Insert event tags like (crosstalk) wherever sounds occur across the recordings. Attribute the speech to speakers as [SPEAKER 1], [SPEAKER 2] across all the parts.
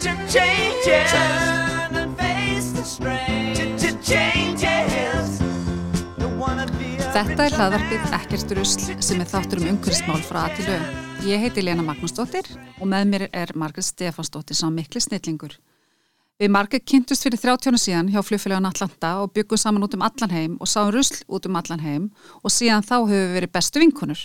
[SPEAKER 1] to change it. Turn and face the strain. Changes.
[SPEAKER 2] Þetta er hlaðvarpið Ekkert rusl sem er þáttur um umhverfismál frá að til lög. Ég heiti Lena Magnúsdóttir og með mér er Margrét Stefansdóttir sá mikli snillingur. Við Margrét kynntust fyrir 30 ára síðan hjá flugfélagan Atlanta og byggum saman út um allan heim og sáum rusl út um allan heim og síðan þá höfum við verið bestu vinkunur.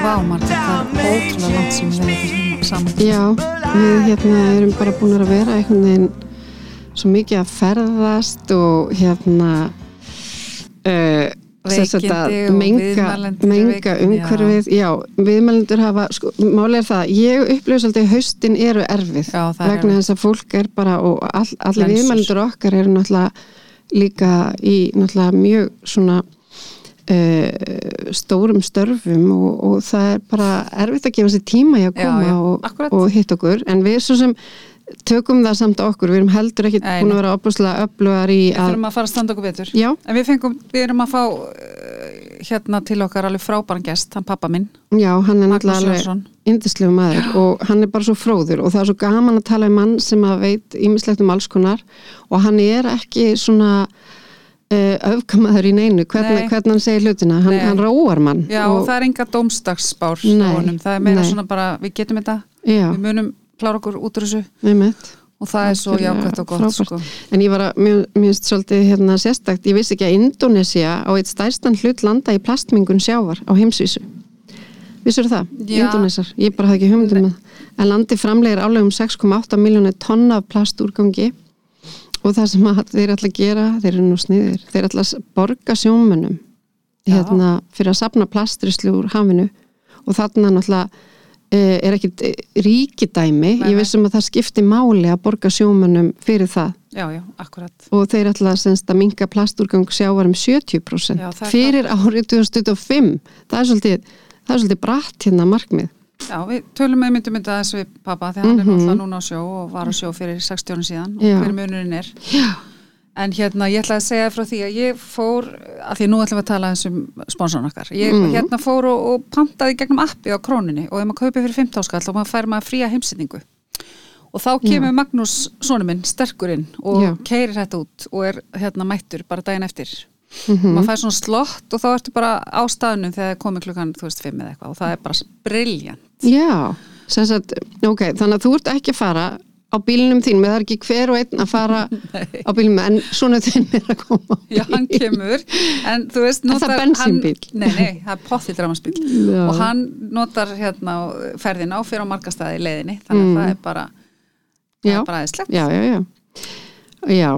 [SPEAKER 2] Vá Margrét, það er ótrúlega langt sem við erum saman.
[SPEAKER 3] Já, við hérna erum bara búin að vera einhvern veginn svo mikið að ferðast og hérna uh,
[SPEAKER 2] Veikindi og
[SPEAKER 3] menga,
[SPEAKER 2] viðmælendur
[SPEAKER 3] menga umhverfið, já, viðmælendur hafa, sko, máli er það, ég upplifis alltaf haustin eru erfið
[SPEAKER 2] Já, er
[SPEAKER 3] vegna þess að fólk er bara og all, allir viðmælendur okkar eru náttúrulega líka í náttúrulega mjög svona stórum störfum og, og það er bara erfitt að gefa sér tíma í að
[SPEAKER 2] Já,
[SPEAKER 3] koma
[SPEAKER 2] já,
[SPEAKER 3] og,
[SPEAKER 2] akkurat.
[SPEAKER 3] og hitt okkur. En við svo sem tökum það samt okkur, við erum heldur ekki
[SPEAKER 2] Nei,
[SPEAKER 3] búin að vera opuslega öflugar í
[SPEAKER 2] Við
[SPEAKER 3] að,
[SPEAKER 2] þurfum að fara að standa okkur betur.
[SPEAKER 3] já,
[SPEAKER 2] við fengum, við erum að fá uh, hérna til okkar alveg frábæran gest, hann pappa minn,
[SPEAKER 3] já, hann er náttúrulega indislegu maður og hann er bara svo fróður og það er svo gaman að tala um mann sem að veit ímislegt um alls konar. Og hann er ekki svona uh, öfkamaður í neinu, hvernig,
[SPEAKER 2] Nei.
[SPEAKER 3] hvernig hann segir hlutina, hann, hann róar mann
[SPEAKER 2] Já,
[SPEAKER 3] og,
[SPEAKER 2] og það er enga honum, það er meira
[SPEAKER 3] nei.
[SPEAKER 2] svona bara, við getum þetta,
[SPEAKER 3] já,
[SPEAKER 2] við munum klára okkur út úr þessu.
[SPEAKER 3] Einmitt.
[SPEAKER 2] Og það er svo jákvæmt og gott, sko.
[SPEAKER 3] En ég var að, mér finnst svolítið hérna sérstakt, ég vissi ekki að Indonesia á eitt stærstan hlut landa í plastmingun sjávar á heimsvísu. Vissur það? Indonesar, ég bara hafði ekki það. En landi framlegir álegum 6,8 miljónir tonna af plastúrgangi og það sem að þeir ætla að gera, þeir eru nú sniðir, þeir ætla að borga sjómönnum
[SPEAKER 2] Já.
[SPEAKER 3] hérna, fyrir að sapna plastrislu úr hafinu. Og þarna náttúrulega eh, er ekkit eh, ríkidæmi,
[SPEAKER 2] Nei,
[SPEAKER 3] ég vissum að það skipti máli að borga sjómönnum fyrir það.
[SPEAKER 2] Já, já,
[SPEAKER 3] og þeir ætla að minka plastúrgang sjávar um 70%
[SPEAKER 2] Já,
[SPEAKER 3] fyrir árið 2025 það er svolítið, það er svolítið bratt hérna markmið
[SPEAKER 2] Já, við tölum með myndum þetta þessu við pappa þegar hann er
[SPEAKER 3] Mhm.
[SPEAKER 2] náttúrulega núna á sjó og var á sjó fyrir 60 árum síðan og
[SPEAKER 3] Já.
[SPEAKER 2] hver munurinn er.
[SPEAKER 3] Já.
[SPEAKER 2] En hérna, ég ætlaði að segja frá því að ég fór, að því nú ætlum við að tala eins um sponsorn okkar, ég
[SPEAKER 3] Mhm.
[SPEAKER 2] hérna fór og, og pantaði gegnum appi á króninni og ef maður kaupir fyrir 15 skall þá maður fær maður fría heimsendingu. Og þá kemur Magnús, sonu minn, sterkurinn og
[SPEAKER 3] Já.
[SPEAKER 2] keirir þetta út og er hérna mættur bara daginn eftir.
[SPEAKER 3] Mhm.
[SPEAKER 2] Maður fær svona slott og þá ertu bara á staðnum þegar komið klukkan, þú veist, 5 eða eitthvað og það er bara briljant.
[SPEAKER 3] Já, sagt, ok, þannig að þú ert ekki að fara á bílnum þín, með það er ekki hver og einn að fara (laughs) á bílnum, en svona (laughs) þinn er að koma á
[SPEAKER 2] Já, hann
[SPEAKER 3] bíl.
[SPEAKER 2] kemur en þú veist,
[SPEAKER 3] Er það
[SPEAKER 2] notar
[SPEAKER 3] bensínbíl?
[SPEAKER 2] hann, Nei, nei, það er
[SPEAKER 3] Já.
[SPEAKER 2] og hann notar hérna ferðina og fyrir á markastæði í leiðinni þannig að
[SPEAKER 3] Mm.
[SPEAKER 2] það er bara það
[SPEAKER 3] Já.
[SPEAKER 2] er bara aðeinslegt
[SPEAKER 3] Já, já, já Já,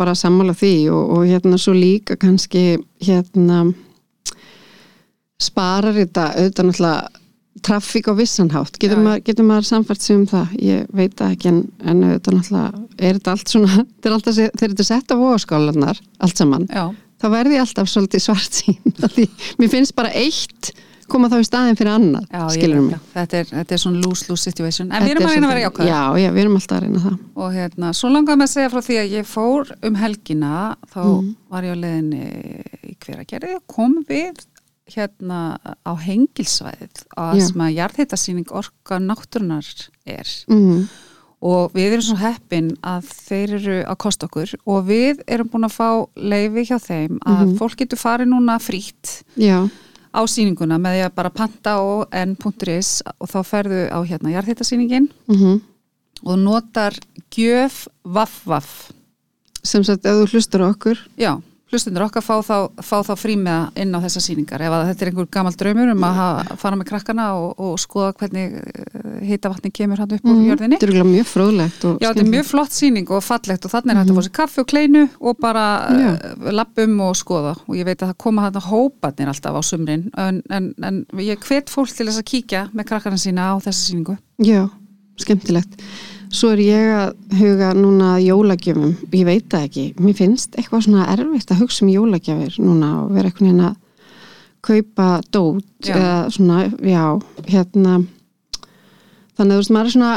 [SPEAKER 3] bara sammála því og, og hérna svo líka kannski hérna sparar þetta auðvitað náttúrulega traffík á vissanhátt, getur,
[SPEAKER 2] já.
[SPEAKER 3] maður, getur maður samfært sig um það, ég veit ekki en, en auðvitað náttúrulega er þetta allt svona (laughs) þetta þegar þetta er sett á vóaskálanar allt saman,
[SPEAKER 2] Já,
[SPEAKER 3] þá verði ég alltaf svolítið svart sín, (laughs) því mér finnst bara eitt koma þá í staðin fyrir annað
[SPEAKER 2] já, ég
[SPEAKER 3] skilur
[SPEAKER 2] veit
[SPEAKER 3] mig.
[SPEAKER 2] þetta er, þetta er svona lose-lose situation. En við erum að reyna að vera jákvæða
[SPEAKER 3] Já, já, við erum alltaf að reyna það.
[SPEAKER 2] Og hérna, svo langaði með að segja frá því að ég fór um helgina þá
[SPEAKER 3] Mm.
[SPEAKER 2] var ég á leiðinni í hveragerði kom við hérna á hengilsvæðið að
[SPEAKER 3] Já.
[SPEAKER 2] sem að jarðheitasýning orka náttúrunar er
[SPEAKER 3] mm.
[SPEAKER 2] og við erum svo heppin að þeir eru að kosta okkur og við erum búin að fá leifi hjá þeim að
[SPEAKER 3] Mhm.
[SPEAKER 2] fólk getur farið núna frítt
[SPEAKER 3] Já,
[SPEAKER 2] á sýninguna með því að bara panta á n.is og þá ferðu á hérna jarðhittasýningin
[SPEAKER 3] mhm
[SPEAKER 2] og þú notar gjöf vaff vaff
[SPEAKER 3] sem sagt, ef þú hlustar á okkur
[SPEAKER 2] Já, hlustundur okkar fá þá, fá þá frímiða inn á þessa sýningar. Ef að þetta er einhver gammal draumur um að hafa, fara með krakkana og, og skoða hvernig hita vatni kemur hann upp úr jörðinni.
[SPEAKER 3] Þetta er mjög fróðlegt og
[SPEAKER 2] Já, þetta er mjög flott sýning og fallegt og þannig er hægt að fá sér kaffi og kleinu og bara uh, lappum og skoða. Og ég veit að það koma þarna hóparnir alltaf á sumrin en, en, en ég hvet fólk til þess að kíkja með krakkarna sína á þessa sýningu.
[SPEAKER 3] Já, skemmtilegt. Svo er ég að huga núna jólagjöfum, ég veit það ekki, mér finnst eitthvað svona erfitt að hugsa um jólagjafir núna og vera eitthvað hérna kaupa dót
[SPEAKER 2] Já.
[SPEAKER 3] eða svona, já, hérna, þannig að þú veist, maður er svona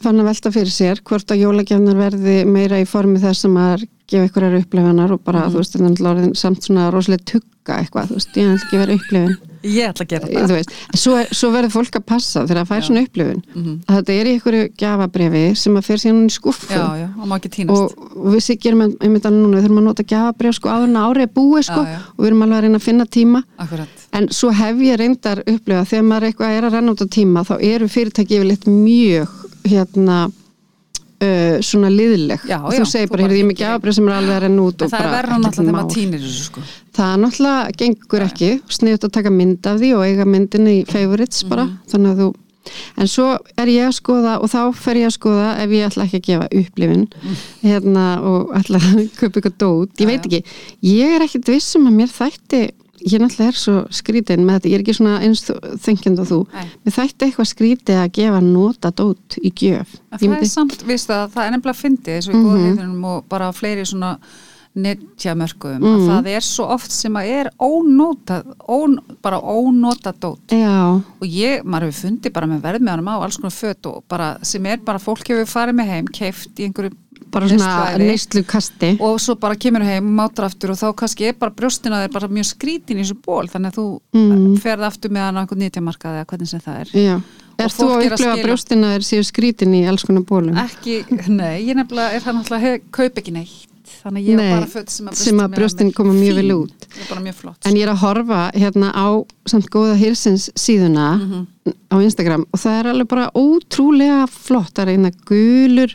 [SPEAKER 3] fann að velta fyrir sér hvort að jólagjafnar verði meira í formi þess að maður gefa einhverjar upplefinar og bara, þú veist, þetta er náttúrulega orðin samt svona rosalega tugga eitthvað, þú veist, ég vil ekki vera upplifin
[SPEAKER 2] Ég ætla að gera
[SPEAKER 3] þú veist, svo, svo verður fólk að passa þegar það fær svona upplifun. Að þetta er í einhverju gjafabrefi sem að fer síðan í skuffu
[SPEAKER 2] Já, já, og má ekki týnast.
[SPEAKER 3] Og, og við sikjum einmitt alveg núna, við þurfum að nota gjafabref sko áður en árið búið sko
[SPEAKER 2] Já, já.
[SPEAKER 3] og við erum alveg að reyna að finna tíma.
[SPEAKER 2] Akkurat.
[SPEAKER 3] En svo hef ég reyndar upplifa þegar maður eitthvað er að renna út á tíma þá eru fyrirtæki yfirleitt mjög hérna uh, svona liðleg.
[SPEAKER 2] Já, já,
[SPEAKER 3] þú segir bara, heyrðu, ég
[SPEAKER 2] í-
[SPEAKER 3] gjafabref sem er alveg að renna út
[SPEAKER 2] En það er
[SPEAKER 3] ekkert
[SPEAKER 2] náttúrulega þegar maður týnir þessu sko.
[SPEAKER 3] Það er náttúrulega gengur ekki, sniðut að taka mynd af því og eiga myndinni í favorites bara,
[SPEAKER 2] Mhm.
[SPEAKER 3] þannig að þú en svo er ég að skoða og þá fer ég að skoða ef ég ætla ekki að gefa upplifin hérna og ætla að (laughs) kaupa ykkur dót, ég
[SPEAKER 2] Já,
[SPEAKER 3] veit ekki. Ég er ekkit vissum að mér þætti ég náttúrulega er svo skrítin með þetta. Ég er ekki svona eins þengjand og þú. Mér þætti eitthvað skrítið að gefa nota dót í gjöf.
[SPEAKER 2] Það er samt, veistu að það er nefnilega fyndið eins og í góða heiðunum og bara fleiri svona netjamörkuðum að það er svo oft sem að er ónóta, ón, bara ónóta dót.
[SPEAKER 3] Já,
[SPEAKER 2] og ég, maður hefur fundið bara með verðmiðanum á alls konar fött og bara sem er bara fólk hefur farið með heim, keift í einhverju
[SPEAKER 3] bara svona neyslu kasti
[SPEAKER 2] og svo bara kemur heim, mátar aftur og þá kannski er bara brjóstina þeir bara mjög skrítin í þessu ból þannig að þú mm. ferð aftur með hann á einhvern nýtjamarkaði eða hvernig sem það er
[SPEAKER 3] Já. Er þú að
[SPEAKER 2] að
[SPEAKER 3] upplifa
[SPEAKER 2] skila-
[SPEAKER 3] brjóstina þeir séu skrítin í alls konar bólum?
[SPEAKER 2] ekki, nei, ég nefnilega er það náttúrulega hef, kaup ekki neitt þannig að ég er bara föt sem að
[SPEAKER 3] að brjóstin koma mjög vel út.
[SPEAKER 2] mjög flott
[SPEAKER 3] En ég er að horfa hérna á samt góða hirsins síðuna
[SPEAKER 2] Mhm.
[SPEAKER 3] á Instagram og það er alveg bara ótrúlega flott. Það er eina gulur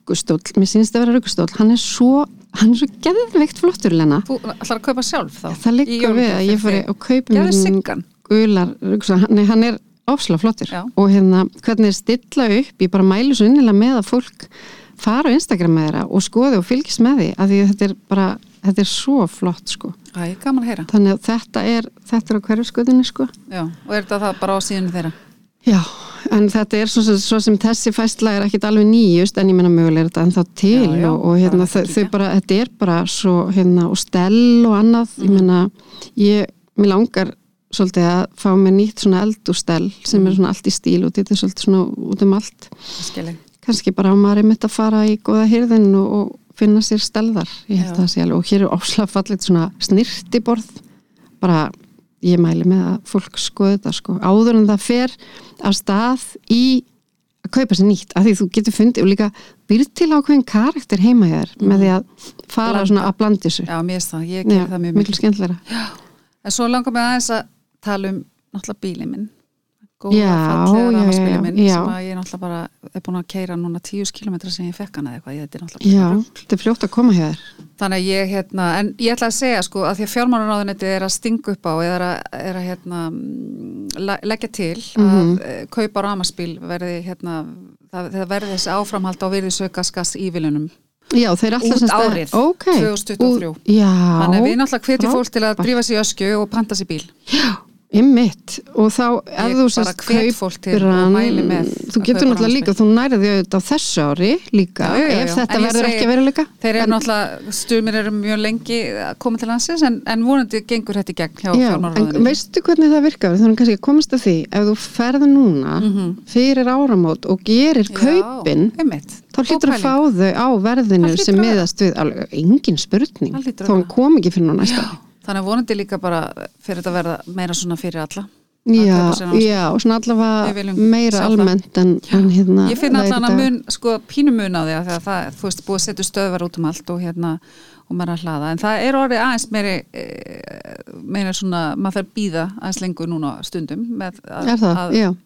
[SPEAKER 3] ruggustóll, mér sínst að vera ruggustóll, hann er svo, hann er svo geðveikt flottur Lena.
[SPEAKER 2] þú ætlar að kaupa sjálf þá
[SPEAKER 3] Það liggur við að ég fari og kaupi mér gular ruggustóll, nei hann er ofslega flottur.
[SPEAKER 2] Já.
[SPEAKER 3] og hérna hvernig er stilla upp, ég bara mælu svo innilega með að fólk fara á Instagram með þeirra og skoði og fylgist með því að því þetta er bara, þetta er svo flott sko.
[SPEAKER 2] Æ, gaman að heyra.
[SPEAKER 3] Þannig að þetta er þetta er á hverju skutinni sko.
[SPEAKER 2] Já, og er þetta það bara á síðan þeirra
[SPEAKER 3] já, en þetta er svo, svo sem þessi fæstla er ekkit alveg nýjust en ég menna mögulega er þetta ennþá til
[SPEAKER 2] Já, já,
[SPEAKER 3] og, og hérna, þau, þau bara, þetta er bara svo hérna, og stell og annað
[SPEAKER 2] Mhm.
[SPEAKER 3] ég menna, ég, mér langar svolítið að fá mér nýtt svona eldústell sem
[SPEAKER 2] Mhm.
[SPEAKER 3] er svona allt í stíl og þetta er svolítið svona út um allt
[SPEAKER 2] Skilji
[SPEAKER 3] kannski bara á maður er mitt að fara í góða hyrðin og, og finna sér stelðar ég held
[SPEAKER 2] Já.
[SPEAKER 3] að það sé alveg og hér er óslafallit svona snirtiborð bara ég mæli með að fólk skoði þetta sko. Áður en það fer af stað í að kaupa sér nýtt af því þú getur fundið og líka býr til ákveðin karakter heima hér með því að fara
[SPEAKER 2] Blanda.
[SPEAKER 3] svona að blandi þessu.
[SPEAKER 2] Já, mér finnst það, ég ger það mjög
[SPEAKER 3] miklu
[SPEAKER 2] mikið.
[SPEAKER 3] skemmtilega
[SPEAKER 2] En svo langar mig aðeins að tala um náttúrulega bílið minn góða
[SPEAKER 3] Já,
[SPEAKER 2] fallega
[SPEAKER 3] já, já,
[SPEAKER 2] minn
[SPEAKER 3] já.
[SPEAKER 2] sem að ég náttúrulega bara er búin að keira núna 10 km sem ég fekk hana eða eitthvað, ég þetta er náttúrulega
[SPEAKER 3] já, þetta er fljótt að koma hér
[SPEAKER 2] Þannig að ég, hérna, en ég ætla að segja sko að því að fjármálaráðuneti er að stinga upp á eða er að, er að hérna, le- leggja til að mm kaupa ramaspíl verði hérna, það, það verði þessi áframhald á virðisaukaskast ívilunum
[SPEAKER 3] já, þeir alltaf
[SPEAKER 2] Út árið,
[SPEAKER 3] Ok.
[SPEAKER 2] 2023.
[SPEAKER 3] Út- já,
[SPEAKER 2] Þannig að við náttúrulega hvetjum fólk til að drífa sér í öskju og panta sér bíl
[SPEAKER 3] Ymmit og þá ef þú sérst kaupir hann þú getur náttúrulega líka, þú nærið því auðvitað á þessu ári líka
[SPEAKER 2] Já, já, já,
[SPEAKER 3] ef þetta
[SPEAKER 2] En
[SPEAKER 3] verður
[SPEAKER 2] segi-
[SPEAKER 3] ekki að vera líka
[SPEAKER 2] Þeir eru náttúrulega, stjumir eru mjög lengi að koma til landsins en, en vonandi gengur þetta í gegn hjá fjármálaráðuneti
[SPEAKER 3] veistu hvernig það virkar? Erum kannski komast að því ef þú ferð núna fyrir áramót og gerir kaupin
[SPEAKER 2] einmitt.
[SPEAKER 3] þá hlýtur að fá þau á verðinu sem miðast við alveg, engin spurning
[SPEAKER 2] vera.
[SPEAKER 3] kom ekki fyrir nú næsta.
[SPEAKER 2] Þannig vonandi líka bara fyrir þetta að verða meira svona fyrir alla.
[SPEAKER 3] Já, já, svona allavega meira almennt en, en hérna
[SPEAKER 2] Ég finn
[SPEAKER 3] þetta-
[SPEAKER 2] mun, sko, pínu mun á því að það, þú veist, búið að setja stöðvar út um allt og hérna, og maður að hlaða. En það er orðið aðeins meiri e, meira svona, maður þarf býða aðeins lengur núna stundum með að, að,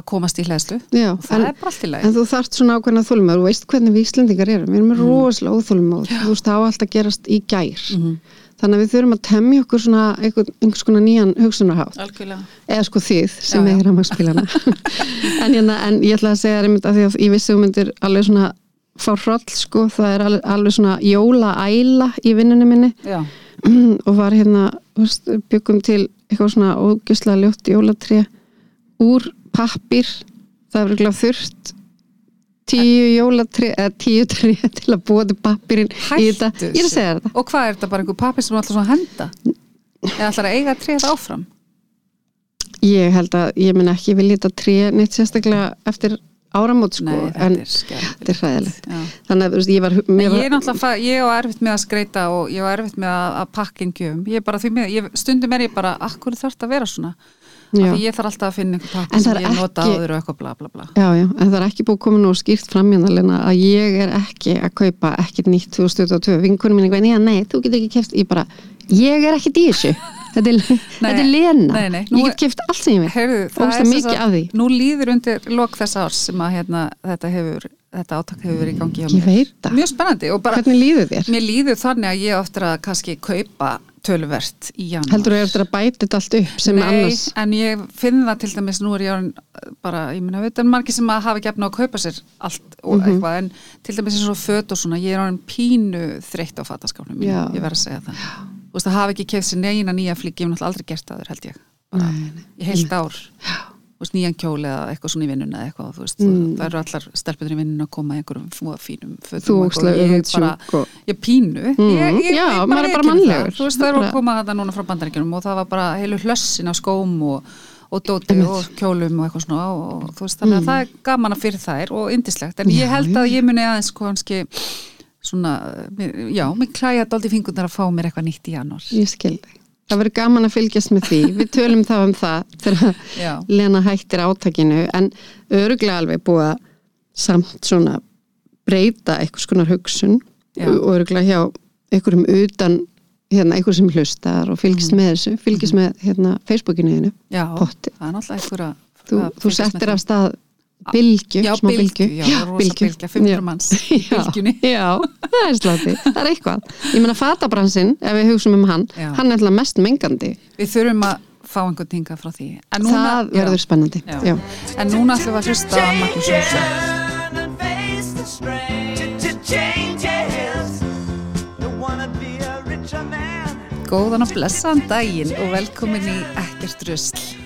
[SPEAKER 2] að komast í hlæðslu
[SPEAKER 3] Já, en,
[SPEAKER 2] er
[SPEAKER 3] en þú þarft svona ákveðna þólmaður, þú veist hvernig við Íslendingar erum, við erum rosalega óþólmáð, þú veist það á allt að gerast í gær,
[SPEAKER 2] Mhm.
[SPEAKER 3] Þannig að við þurfum að temja okkur svona einhver, einhvers konar nýjan hugsunarhátt,
[SPEAKER 2] algjörlega.
[SPEAKER 3] Eða sko þið sem
[SPEAKER 2] Já, já.
[SPEAKER 3] er rafmagnspílana (laughs) en, hérna, en ég ætla að segja þér einmitt að því að ég vissi þú myndir alveg svona fá hroll sko, það er alveg, alveg svona jólaæla í vinnunni minni.
[SPEAKER 2] Já, (clears throat)
[SPEAKER 3] og var hérna byggum til eitthvað svona ógislega ljótt jólatré úr pappir það er verið þurft tíu jólatré eða tíu tré (laughs) til að búa til pappirinn í þetta, ég er að segja þetta
[SPEAKER 2] og hvað er þetta bara einhver pappi sem ætlar svona að henda? Eða ætlar að eiga tréð áfram?
[SPEAKER 3] Ég held að ég mun ekki vilja þetta tré neitt sérstaklega eftir áramót sko,
[SPEAKER 2] Nei, þetta
[SPEAKER 3] en
[SPEAKER 2] er
[SPEAKER 3] þetta er hræðilegt. Þannig að ég var,
[SPEAKER 2] ég
[SPEAKER 3] var
[SPEAKER 2] er ég á erfitt með að skreita og ég á erfitt með að, að pakka inn gjöfum. Ég er bara því með, ég, stundum er ég bara, akkur þarf þetta að vera svona? Ég þarf alltaf að finna einhver pakka sem ég nota
[SPEAKER 3] ekki-
[SPEAKER 2] áður og eitthvað bla bla bla.
[SPEAKER 3] já, já, en það er ekki búið að koma nú skýrt fram hérna að ég er ekki að kaupa ekkert nýtt 2022, vinkunum mín eitthvað, nei, þú getur ekki keft, ég bara ég er ekkert í þessu þetta er, þetta er Lena,
[SPEAKER 2] nei, nei, nú
[SPEAKER 3] ég get keft allt sem ég vil
[SPEAKER 2] Heyrðu, það er
[SPEAKER 3] mikið af því.
[SPEAKER 2] Nú líður undir lok þess árs sem að hérna, þetta hefur, þetta átak hefur verið í gangi hjá
[SPEAKER 3] Ég
[SPEAKER 2] mér.
[SPEAKER 3] veit.
[SPEAKER 2] Mjög spennandi og bara,
[SPEAKER 3] hvernig líður þér?
[SPEAKER 2] mér líður þannig að ég áttur að kannski kaupa töluvert í janúar.
[SPEAKER 3] heldur þú eftir að bæta þetta allt upp sem
[SPEAKER 2] Nei,
[SPEAKER 3] annars
[SPEAKER 2] en ég finn það til dæmis nú er ég bara, ég meina, þetta er margir sem að hafa gefna að kaupa sér allt og
[SPEAKER 3] Mhm.
[SPEAKER 2] eitthvað, en til dæmis eins og föt og svona, ég er orðin pínu þreytt á
[SPEAKER 3] Já.
[SPEAKER 2] ég verð að segja það þú veist, að hafa ekki kefð sér neina nýja flík ég hef náttúrulega aldrei gert það þur held ég. Bara,
[SPEAKER 3] Nei, nei.
[SPEAKER 2] í heilt ár. Þú veist, nýjan kjól eða eitthvað svona í vinnuna eða eitthvað, þú veist,
[SPEAKER 3] Mm.
[SPEAKER 2] það eru allar stelpunir í vinnuna að koma í einhverjum fínum fötum ég bara, ég pínu.
[SPEAKER 3] Mm,
[SPEAKER 2] ég, ég,
[SPEAKER 3] já, maður er bara
[SPEAKER 2] viðurkenni
[SPEAKER 3] mannlegur.
[SPEAKER 2] þú veist það eru að koma þetta núna frá bandaríkjunum og það var bara heilu hlössin af skóm og, og dóti og kjólum og eitthvað svona og, og þú veist þannig að það er gaman að fyrir þær og indislegt en
[SPEAKER 3] Já,
[SPEAKER 2] ég held
[SPEAKER 3] já.
[SPEAKER 2] að ég muni aðeins kannski svona, mér- já, mér klæja dálítið fingurnar að fá mér eitthvað nýtt í janúar.
[SPEAKER 3] Ég skil þig. Það verður gaman að fylgjast með því. Við tölum þá um það þegar Lena hættir átakinu. En öruglega alveg búið að samt svona breyta einhvers konar hugsun.
[SPEAKER 2] Já.
[SPEAKER 3] og öruglega hjá einhverjum utan hérna, einhver sem hlustar og fylgist með þessu fylgist með hérna, Facebookinu þínu
[SPEAKER 2] já
[SPEAKER 3] Potti.
[SPEAKER 2] það er náttúrulega einhver að
[SPEAKER 3] þú,
[SPEAKER 2] að
[SPEAKER 3] þú
[SPEAKER 2] fylgjast
[SPEAKER 3] settir af stað bylgju,
[SPEAKER 2] já,
[SPEAKER 3] smá
[SPEAKER 2] bylgju,
[SPEAKER 3] bylgju.
[SPEAKER 2] já, rosa bylgja, 500 manns (laughs) í (laughs)
[SPEAKER 3] já, það er slátti, það er eitthvað. Ég meina fatabransin, ef við hugsaum um hann
[SPEAKER 2] Já.
[SPEAKER 3] hann er alltaf mest mengandi.
[SPEAKER 2] Við þurfum að fá einhvern tinga frá því. En núna,
[SPEAKER 3] það verður
[SPEAKER 2] já,
[SPEAKER 3] spennandi
[SPEAKER 2] já.
[SPEAKER 3] já.
[SPEAKER 2] en núna ætlum við að hlusta á Magnús Jónsson. Góðan og blessaðan daginn og velkomin í Ekkert Rusl.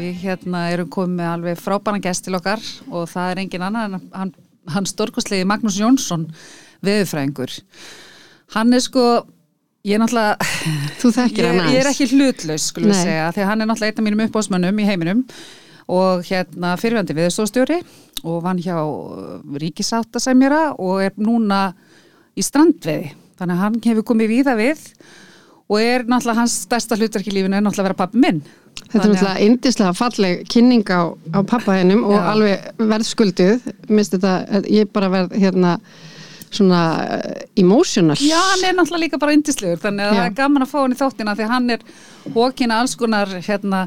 [SPEAKER 2] Við hérna erum komið með alveg frábæna gest til okkar og það er engin annar en hann, hann stórkoslegi Magnús Jónsson, veðurfræðingur. Hann er sko, ég er náttúrulega,
[SPEAKER 3] þú þekkir hann aðeins
[SPEAKER 2] ég er ekki hlutlaus skulum við segja, því hann er náttúrulega einn af mínum uppáðsmönnum í heiminum og hérna fyrirvændi viðstofstjóri og vann hjá ríkisáttasemjara og er núna í strandveði. Þannig að hann hefur komið víða við og er náttúrulega hans stærsta hlutverk í lífinu er náttúrulega að vera pappi minn.
[SPEAKER 3] Þetta er náttúrulega indislega falleg kynning á, á pappaðinum og
[SPEAKER 2] Já.
[SPEAKER 3] alveg verðskulduð minnst þetta, ég bara verð hérna svona uh, emotional
[SPEAKER 2] Já, hann er náttúrulega líka bara yndislegur þannig að
[SPEAKER 3] Já.
[SPEAKER 2] það er gaman að fá hann í þáttina því hann er hókina alls konar hérna,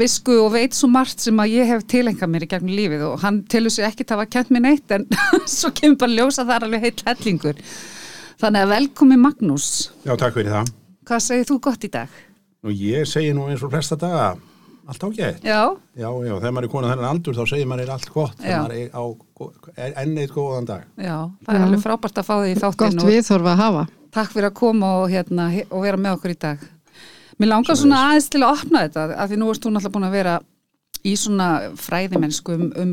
[SPEAKER 2] visku og veit svo margt sem að ég hef tilengað mér í gegnum lífið og hann telur sig ekki að hafa kent mér neitt en (laughs) svo kemur bara ljósa það er alveg heill hellingur þannig að velkomi Magnús
[SPEAKER 4] Já, takk fyrir það.
[SPEAKER 2] hvað segir þú gott í dag?
[SPEAKER 4] Nú, ég segi nú eins og flesta daga, allt ágætt.
[SPEAKER 2] Já,
[SPEAKER 4] Já, já, þegar maður er konað þennan aldur þá segir maður er allt gott,
[SPEAKER 2] Já.
[SPEAKER 4] þegar maður er á er enn eitt góðan dag.
[SPEAKER 2] já, það er
[SPEAKER 3] Já.
[SPEAKER 2] alveg frábært að fá þig í þáttin
[SPEAKER 3] gott
[SPEAKER 2] og
[SPEAKER 3] viðþorfa að hafa
[SPEAKER 2] takk fyrir að koma og, hérna, og vera með okkur í dag Mér langar svona aðeins til að opna þetta af því nú erst þú náttúrulega búin að vera í svona fræðimennsku um, um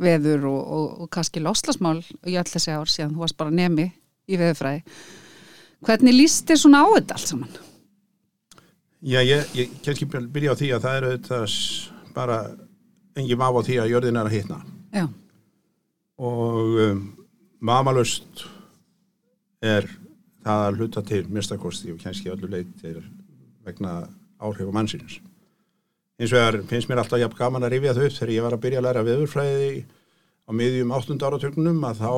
[SPEAKER 2] veður og, og, og kannski loslasmál í all þessi ár síðan þú varst bara nemi í veðurfræði Hvernig líst þér svona á þetta allt saman?
[SPEAKER 4] Já, ég, ég kannski byrja á því að það er auðvitað s- bara engin maf á því að jörðin er að hitna
[SPEAKER 2] Já,
[SPEAKER 4] og um, mamalust er það að hluta til mistakosti og kannski öllu leit er vegna áhrif á mannsins. Hins vegar finnst mér alltaf jafn gaman að rifja þau upp þegar ég var að byrja að læra veðurfræði á miðjum 8. áratögnum að þá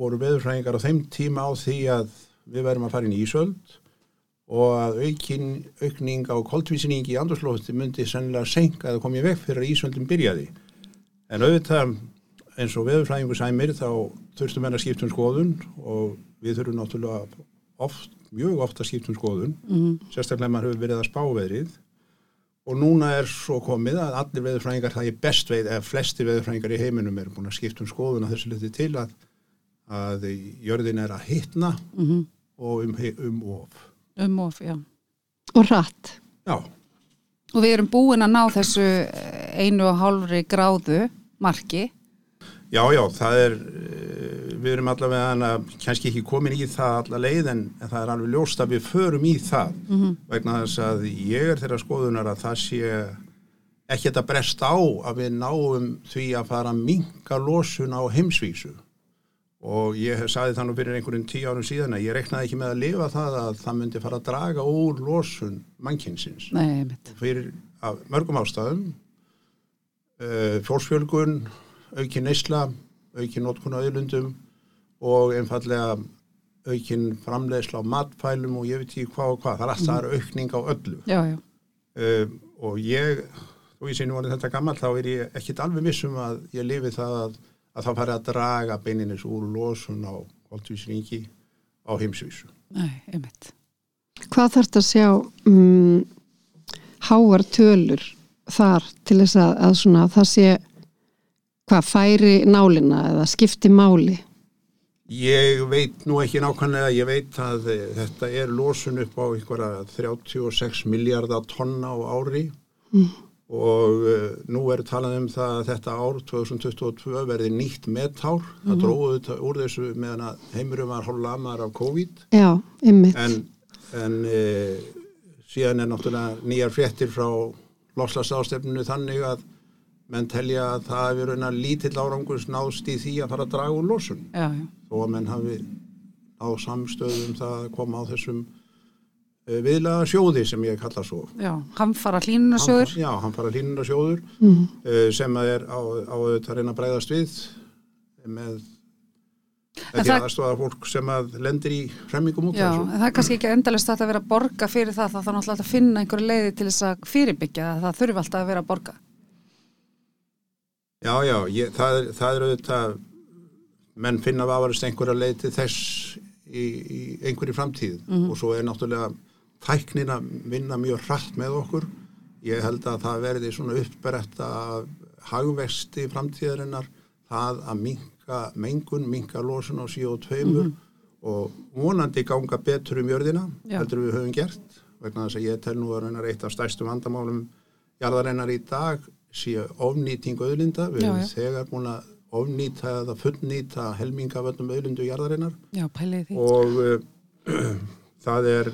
[SPEAKER 4] voru veðurfræðingar á þeim tíma á því að við verðum að fara inn í Ísöld og að aukin, aukning á koltvísinning í andurslófti myndi sennilega senka eða komið vekk fyrir að Ísöldin byrjaði En auðvitað eins og veðurfræðingu sæmir þá þurftum enn að skipta um skoðun og við þurfum náttúrulega oft, mjög oft að skipta um skoðun,
[SPEAKER 2] Mhm.
[SPEAKER 4] sérstaklega maður hefur verið að spá veðrið og núna er svo komið að allir veðurfræðingar, það er best veið, eða flesti veðurfræðingar í heiminum eru búin að skipta um skoðun að þessu liti til að, að jörðin er að hitna
[SPEAKER 2] Mhm.
[SPEAKER 4] og um, um of.
[SPEAKER 2] um of, já.
[SPEAKER 3] Og hratt.
[SPEAKER 4] Já,
[SPEAKER 2] Og við erum búin að ná þessu eh, einu og hálfri gráðu marki.
[SPEAKER 4] Já, já, það er, eh, við erum allavega kannski ekki komin í það alla leið en, en það er alveg ljóst að við förum í það. Vegna þess að ég er þeirra skoðunar að það sé ekki þetta brest á að við náum því að fara að minka losun á heimsvísu. Og ég það nú fyrir einhverjum tíu árum síðan að ég reknaði ekki með að lifa það að það myndi fara að draga úr losun mannkynsins. Fyrir mörgum ástæðum uh, fólksfjölgun aukin neysla, aukin notkun á auðlundum og einfallega aukin framleiðsla á matfælum og ég veit ekki hvað og hvað það er alltaf mm. aukning á öllu
[SPEAKER 2] Já, já.
[SPEAKER 4] uh, og ég og ég sé nú orðið þetta gammal þá er ég ekkit alveg vissum að ég lifi það að, að það fari að draga beininis úr losun á koltvísringi á heimsvísu
[SPEAKER 2] Nei, einmitt.
[SPEAKER 3] Hvað þarf þetta að sjá um, háar tölur þar til þess að, að svona, það sé hvað færi nálina eða skipti máli?
[SPEAKER 4] Ég veit nú ekki nákvæmlega, ég veit að eh, þetta er losun upp á einhverja 36 miljardar tonna á ári. Og uh, nú er talað um það að þetta ár 2022 verði nýtt metár, það dróðu þetta úr þessu meðan að heimurum var hálflamar af COVID.
[SPEAKER 3] Já, ymmit.
[SPEAKER 4] en, en uh, síðan er náttúrulega nýjar fréttir frá lofslagsástefninu þannig að menn telja að það hefur lítill árangus náðst í því að fara að draga úr losun.
[SPEAKER 2] Já, já.
[SPEAKER 4] Þó að menn hafi á samstöðum það að koma á þessum uh, viðlega sjóði sem ég kalla svo.
[SPEAKER 2] Já, hann fara hlínunasjóður.
[SPEAKER 4] Já, hann fara hlínuna sjóður
[SPEAKER 3] Mm.
[SPEAKER 4] uh, sem að er á, á auðvitað að reyna að bregðast við með
[SPEAKER 2] En
[SPEAKER 4] með því
[SPEAKER 2] það-
[SPEAKER 4] aðstofa fólk sem að lendir í hremmingum út
[SPEAKER 2] Já,
[SPEAKER 4] af þessu.
[SPEAKER 2] en það er kannski ekki endalist að vera að borga fyrir það, það þarf náttúrulega alltaf að finna einhverju leiði til þess að fyrirbyggja það, það þurfi alltaf að vera að borga.
[SPEAKER 4] Já, já, ég, það, er, það er auðvitað menn finna vafarist einhverja leið til þess í, í einhverju framtíð. Og svo er náttúrulega tæknin að vinna mjög hratt með okkur. Ég held að það verði svona uppberetta hagvexti framtíðarinnar það að minka mengun, minka losun á CO2 og vonandi ganga betur um jörðina heldur við höfum gert vegna þess að ég tel nú að raunar eitt af stærstu vandamálum jarðarinnar í dag sé ofnýting auðlinda. Við erum þegar búin að ofnýta eða fullnýta helminga af öllum auðlindu jarðarinnar
[SPEAKER 2] Já, pælið því.
[SPEAKER 4] og uh, (clears throat) það er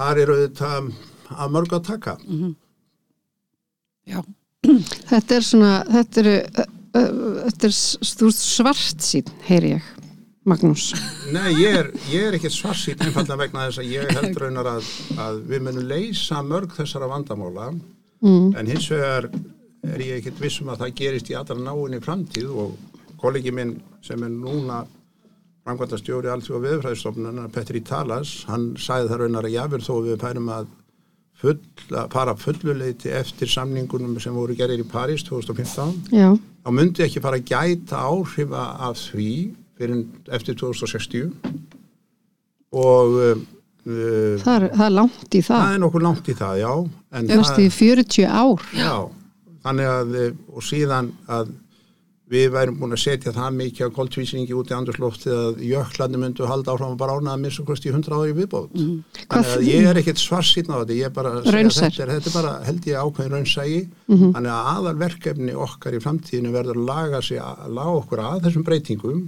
[SPEAKER 4] þar er auðvitað að mörg að taka
[SPEAKER 2] Já,
[SPEAKER 3] Þetta er svona, þetta er, þetta er s- þú ert svart sín, heyri ég, Magnús. (laughs)
[SPEAKER 4] Nei, ég er, ég er ekki svarsýtt einfallega vegna þess að ég (laughs) held raunar að, að við munum leysa mörg þessara vandamála
[SPEAKER 3] Mm.
[SPEAKER 4] en hins vegar er ég ekkert vissum að það gerist í allra náinni framtíð og kollegi minn sem er núna framkvæmda stjóri allt og veðurfræðistofnunar Petri Talas, hann sagði það raunar að jáfnvel þó við færum að full, fara fulluleiti eftir samningunum sem voru gerir í París 2015
[SPEAKER 3] Já,
[SPEAKER 4] þá myndi ekki fara að gæta áhrifa af því fyrir eftir 2060 og uh,
[SPEAKER 3] það er, það er langt í það.
[SPEAKER 4] það er nokkuð langt í það, já
[SPEAKER 3] veist, í 40 ár.
[SPEAKER 4] já, þannig að uh, og síðan að við værum búin að setja það mikið af koltvísningi út í andurslóftið að jöklarnir myndu halda að bara ána að missa hvort í 100 ári viðbót
[SPEAKER 3] Hvað
[SPEAKER 4] þannig að ég er ekkert svarsýtn á þetta ég er bara að segja þetta þetta er bara held ég ákveðin raunsægi
[SPEAKER 3] Mhm.
[SPEAKER 4] þannig að aðalverkefni okkar í framtíðinu verður að laga sig að laga okkur að þessum breytingum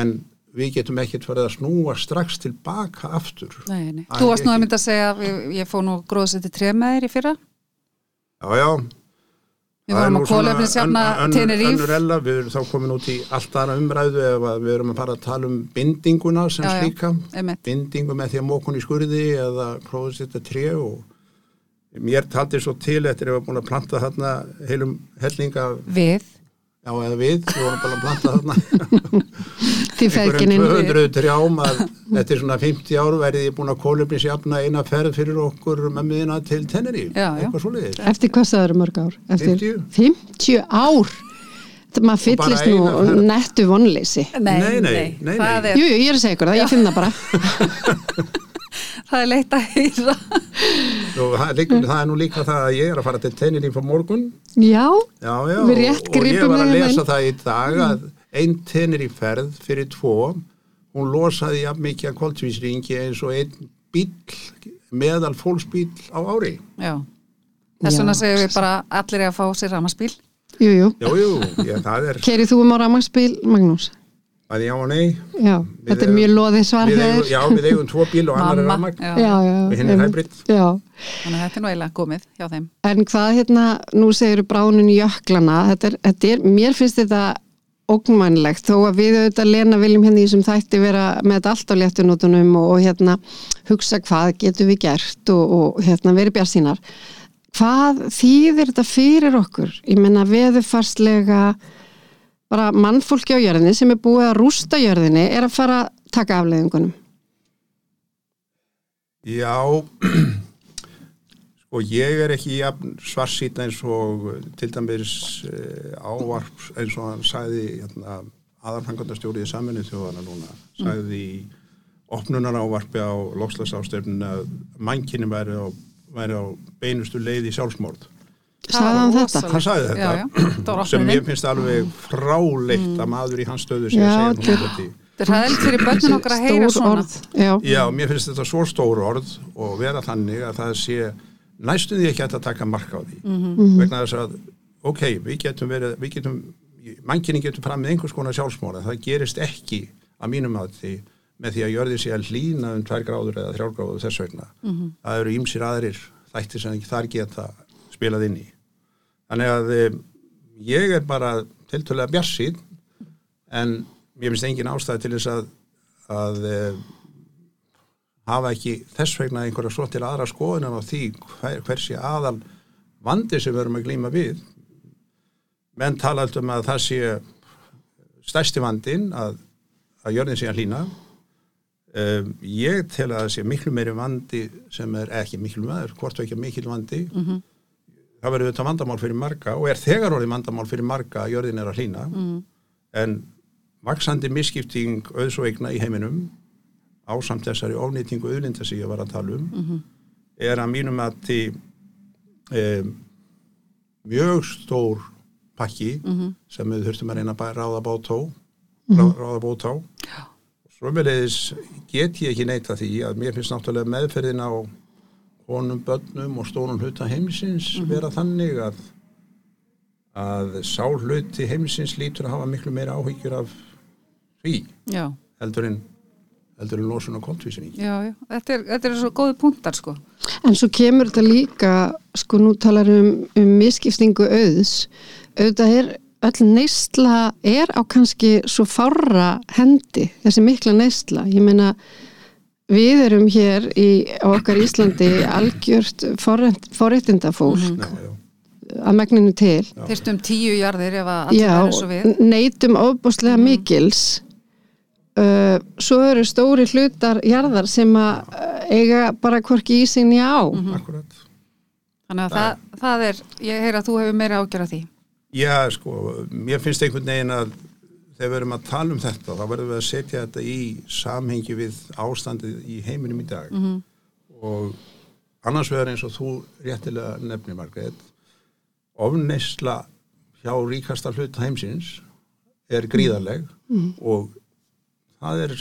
[SPEAKER 4] en við getum ekkert farið að snúa strax tilbaka aftur
[SPEAKER 2] nei, nei. Þú varst nú að mynda að segja, ég, ég fóð nú gróðsetti tref með þér í fyrra.
[SPEAKER 4] já já
[SPEAKER 2] Við vorum
[SPEAKER 4] nú
[SPEAKER 2] að
[SPEAKER 4] svona
[SPEAKER 2] kólefni sjafna
[SPEAKER 4] ön- ön-
[SPEAKER 2] Teneríf.
[SPEAKER 4] við erum þá komin út í allt aðra umræðu ef að við erum að fara að tala um bindinguna sem
[SPEAKER 2] Já, já.
[SPEAKER 4] slíka
[SPEAKER 2] Einmitt.
[SPEAKER 4] bindingu með því að mókun í skurði eða prófið þetta tré og mér taldi svo til eftir að við búin að planta þarna heilum hellinga
[SPEAKER 2] Við.
[SPEAKER 4] Já eða við, við vorum bara að planta þarna (laughs) einhverjum 200 trjám að þetta er svona 50 ár verið ég búin að kólefnisjafna eina ferð fyrir okkur með miðina til
[SPEAKER 2] já.
[SPEAKER 4] eitthvað svoleiðis.
[SPEAKER 3] Eftir hvað sagður mörg ár? Eftir
[SPEAKER 4] 50.
[SPEAKER 3] 50 ár? Maður fyllist nú
[SPEAKER 4] ferð.
[SPEAKER 3] nettu vonleysi.
[SPEAKER 2] Nei,
[SPEAKER 4] Nei, nei,
[SPEAKER 2] nei,
[SPEAKER 4] nei,
[SPEAKER 2] það,
[SPEAKER 3] Jú, jú, ég er að segja ykkur það, ég finn það bara. (laughs)
[SPEAKER 2] það er leitt að hýra.
[SPEAKER 4] Og það, er líka, það er nú líka það að ég er að fara til Tenerife á morgun
[SPEAKER 3] Já,
[SPEAKER 4] já, já,
[SPEAKER 3] Við rétt
[SPEAKER 4] og, og ég var að lesa það í dag að einn Tenerife ferð fyrir tvo hún losaði jafn mikið að koltvísringi eins og einn bíl meðal fólksbíl á ári
[SPEAKER 2] Já. Þess vegna segjum við bara allir er að fá sér ramaspíl.
[SPEAKER 3] jú, jú.
[SPEAKER 4] Jú, jú, það er
[SPEAKER 3] Kerið þú um á rafmagsbíl, Magnús?
[SPEAKER 4] Að já og nei
[SPEAKER 3] Já, þetta er mjög loðið svar.
[SPEAKER 4] Já, við eigum tvo bíl og annar er
[SPEAKER 2] já.
[SPEAKER 4] og hinn er.
[SPEAKER 3] Já,
[SPEAKER 2] Þannig að þetta er nú eiginlega komið hjá þeim.
[SPEAKER 3] en hvað hérna, nú segir bránin jöklana, þetta er, þetta er, mér finnst þetta ógnmænlegt þó að við auðvitað Lena viljum hérna í þessum þætti vera með þetta allt á léttunótunum og, og hérna hugsa hvað getum við gert og, og hérna verið bjarsínar. Hvað þýðir þetta fyrir okkur? Ég menna veðufarslega bara mannfólki á jörðinni sem er búið að rústa jörðinni er að fara að taka afleiðingunum.
[SPEAKER 4] Já, (clears throat) sko ég er ekki jafn svarsýt eins og eh, til dæmis uh, ávarp eins og hann sagði hérna, aðarfangandastjórið í saminu þjóðana núna, sagði í opnunar ávarpi á lokslasástöfnin að mannkinni væri á, væri á beinustu leið í sjálfsmórð.
[SPEAKER 3] Sagði hann þetta?
[SPEAKER 4] Hann sagði þetta.
[SPEAKER 2] Já, já. Það var
[SPEAKER 4] sem ég finnst alveg fráleitt að maður í hans stöðu sé
[SPEAKER 3] Já,
[SPEAKER 4] að segja
[SPEAKER 3] þetta-
[SPEAKER 4] nú þetta
[SPEAKER 2] Þetta er hæðilt fyrir börnin okkar að heyra svona.
[SPEAKER 3] orð. Já.
[SPEAKER 4] Já, mér finnst þetta svo stór orð og vera þannig að það sé næstum því ekki hægt að taka marka á því vegna þess að, ok, við getum verið, við getum, mannkinni getum fram með einhvers konar sjálfsmóra, það gerist ekki að mínum að því með því að jörði sé að hlýna um tvær gráður eða þrjár gráður þess vegna það eru ýmsir aðrir þættir sem þar geta spilað inn í þannig að um, ég er bara tiltölulega bjarsið en mér finnst engin ástæði til þess að, að um, hafa ekki þess vegna einhverja svo til aðra skoðunar á því hver, hversi aðal vandi sem við erum að glýma við. Menn tala alltaf um að það sé stærsti vandin að, að jörðin sé að hlýna. Um, ég tel að það sé miklu meiri vandi sem er ekki miklu maður, hvort og ekki mikil vandi það verður þetta vandamál fyrir marga og er þegar orðið vandamál fyrir marga að jörðin er að hlýna. En vaksandi misskipting auðs og eigna í heiminum ásamt þessari ónýtingu auðlinda sem ég var að tala um er að mínum að því um, mjög stór pakki sem við þurftum að reyna að ráða bót á rá, ráða bót á. Svo meðleiðis get ég ekki neita því að mér finnst náttúrulega meðferðin á honum, börnum og stórum hluta heimsins vera þannig að að sá hluti heimsins lítur að hafa miklu meira áhyggjur af því
[SPEAKER 2] Já,
[SPEAKER 4] heldur en heldur en losun og kontvísning
[SPEAKER 2] já, já. Þetta er, þetta er svo góði punktar, sko.
[SPEAKER 3] En svo kemur þetta líka, sko nú talar um, um miskipstingu auðs, auðvitað er öll neysla er á kannski svo fárra hendi, þessi mikla neysla. Ég meina, við erum hér í, á okkar Íslandi algjört forréttindafólk
[SPEAKER 4] Já, já.
[SPEAKER 3] að megninu til.
[SPEAKER 2] Fyrstum tíu jarðir ef að
[SPEAKER 3] Já,
[SPEAKER 2] verður svo við.
[SPEAKER 3] neytum ofbúslega mikils uh, svo eru stóri hlutar jarðar sem að uh, eiga bara hvorki í sig njá
[SPEAKER 4] akkurat
[SPEAKER 2] Þannig að það, það er, ég heyra að þú hefur meira ágjörð því.
[SPEAKER 4] Já, sko, mér finnst einhvern veginn að þegar við erum að tala um þetta þá verðum við að setja þetta í samhengi við ástandið í heiminum í dag. Og annars vegar eins og þú réttilega nefnir Margrét ofneisla hjá ríkasta hlut heimsins er gríðarleg og það er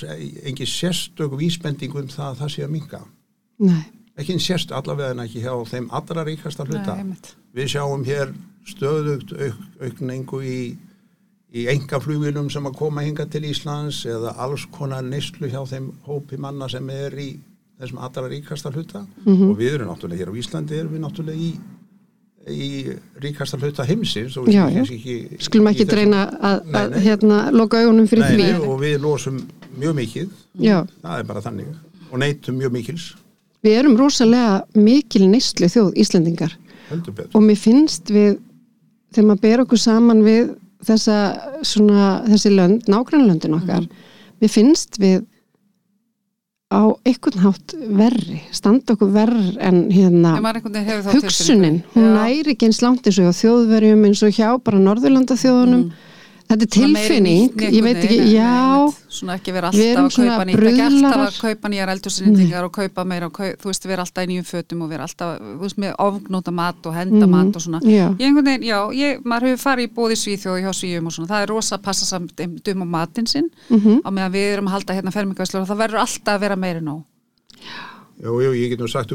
[SPEAKER 4] engin sérstök vísbending um það að það sé að minka
[SPEAKER 3] Nei,
[SPEAKER 4] ekki en sérst allavega en ekki hjá þeim allra ríkasta hluta.
[SPEAKER 2] Nei,
[SPEAKER 4] við sjáum hér stöðugt auk, aukningu í, í enga flugvilum sem að koma hinga til Íslands eða alls konar neyslu hjá þeim hópi manna sem er í þessum allra ríkasta hluta og við erum náttúrulega hér á Íslandi erum við náttúrulega í, í ríkasta hluta heimsins
[SPEAKER 3] Já, já.
[SPEAKER 4] ekki,
[SPEAKER 3] skulum ekki reyna að,
[SPEAKER 4] Nei,
[SPEAKER 3] að
[SPEAKER 4] nei.
[SPEAKER 3] hérna loka augunum fyrir
[SPEAKER 4] Nei,
[SPEAKER 3] því.
[SPEAKER 4] nei, og við losum mjög mikið.
[SPEAKER 3] Já,
[SPEAKER 4] það er bara þannig. Og neytum mjög mikils.
[SPEAKER 3] Við erum rosalega mikil neyslu þjóð
[SPEAKER 4] betur.
[SPEAKER 3] Og mér finnst við þegar maður ber okkur saman við þessa svona, þessi lönd, nágrannlöndin okkar við finnst við á einhvern hátt verri standa okkur verri en hérna hugsunin, hún næri ekki eins langt eins og þjóðverjum eins og hjá bara Norðurlanda þjóðunum þetta er
[SPEAKER 2] Mm.
[SPEAKER 3] Tilfinning, ég veit ekki,
[SPEAKER 2] nei,
[SPEAKER 3] já
[SPEAKER 2] einmitt. svona ekki vera alltaf að kaupa nýtt ekki alltaf að kaupa nýjar eldursinnendingar og kaupa meira og kaup, þú veist, vera alltaf í nýjum fötum og vera alltaf, þú veist, með ofgnóta mat og henda mat og svona.
[SPEAKER 3] Já.
[SPEAKER 2] ég einhvern veginn, já, ég, maður hefur farið í bóði svíþjóð hjá svíjum og svona, það er rosa að passa samt dum á matinn sinn
[SPEAKER 3] Mhm.
[SPEAKER 2] á meðan við erum að halda hérna fermingaslur og það verður alltaf að vera meiri nóg
[SPEAKER 4] Jú, jú, ég get nú sagt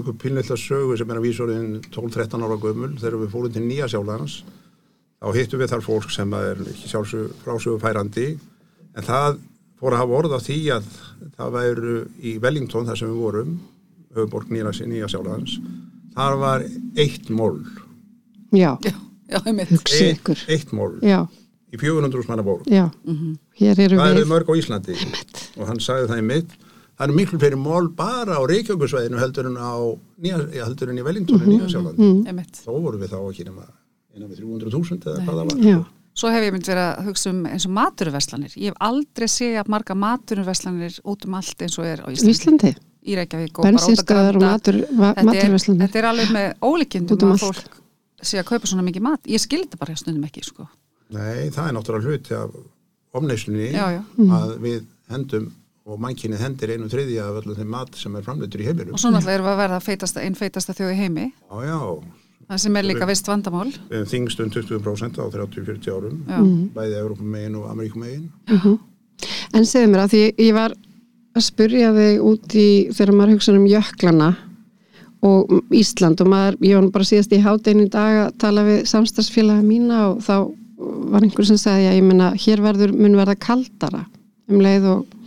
[SPEAKER 4] þá hittum við þar fólk sem er ekki sjálfsög frásögu færandi en það fór að hafa orð á því að það væru í Wellington þar sem við vorum höfuborg Nýja, Nýja Sjálflands þar var eitt mól
[SPEAKER 3] já,
[SPEAKER 2] já,
[SPEAKER 4] eitt, eitt mól
[SPEAKER 3] já,
[SPEAKER 4] í 400 manna
[SPEAKER 2] Mhm.
[SPEAKER 3] hér eru
[SPEAKER 4] það eru mörg á Íslandi. Og hann sagði það í mitt það eru miklu fleiri mól bara á Reykjavíkusvæðinu heldur en á nýja, heldur en í Wellington
[SPEAKER 3] Mhm.
[SPEAKER 4] mm Nýja Sjálfland
[SPEAKER 2] einmitt.
[SPEAKER 4] Þá vorum við þá ekki nema innan við 300.000 eða hvað það var
[SPEAKER 3] já,
[SPEAKER 2] Svo hef ég mynd verið að hugsa um eins og maturverslanir. Ég hef aldrei séð að marga maturverslanir út um allt eins og er á Íslandi.
[SPEAKER 3] Íslandi
[SPEAKER 2] Í Reykjavík og bara út að
[SPEAKER 3] bensinstöðar og matur, va-
[SPEAKER 2] Þetta er,
[SPEAKER 3] maturverslanir
[SPEAKER 2] þetta er alveg með ólíkjendum
[SPEAKER 3] um
[SPEAKER 2] að
[SPEAKER 3] allt.
[SPEAKER 2] fólk sé að kaupa svona mikið mat. Ég skil þetta bara stundum ekki, sko.
[SPEAKER 4] Nei, það er náttúrulega hluti af omneyslunni
[SPEAKER 2] Já, já.
[SPEAKER 4] að við hendum og mannkynnið hendir einu þriðja af öllum þeim mat sem er framleitur í heiminum.
[SPEAKER 2] Og svo náttúrulega erum við að verða feitasta, einn feitasta þjóð í heimi.
[SPEAKER 4] Já, já,
[SPEAKER 2] Það sem er líka vist vandamál.
[SPEAKER 4] við þingst um 20% á 30-40 árum,
[SPEAKER 2] Já.
[SPEAKER 4] bæði Európum megin og Ameríkum megin.
[SPEAKER 3] En segðu mér að því ég var að spurja þig út í þegar maður hugsa um jöklana og Ísland og maður, ég var bara síðast í hátdeinu í dag að tala við samstagsfélaga mína og þá var einhver sem sagði að ég menna hér verður, mun verða kaldara um leið og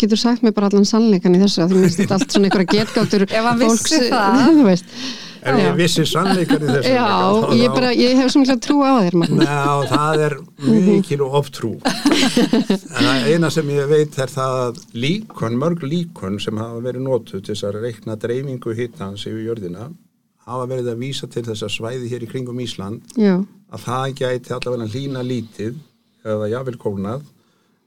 [SPEAKER 3] getur sagt mér bara allan sannleikan í þessu að því minnst þetta allt svona einhverja getgáttur (laughs)
[SPEAKER 2] Ef hann vissi það. (laughs)
[SPEAKER 4] Ef ég vissi sannleikar í þessu.
[SPEAKER 3] Já,
[SPEAKER 4] þá-
[SPEAKER 3] ég, bara, ég hef sem trú á þér.
[SPEAKER 4] Já, það er mikil og oftrú. (laughs) En eina sem ég veit er það að líkon, mörg líkon sem hafa verið notuð til þess að reikna dreifingu hittans yfir jörðina hafa verið að vísa til þess að svæði hér í kringum Ísland
[SPEAKER 3] Já,
[SPEAKER 4] að það gæti allavega hlýna lítið eða jável kólnað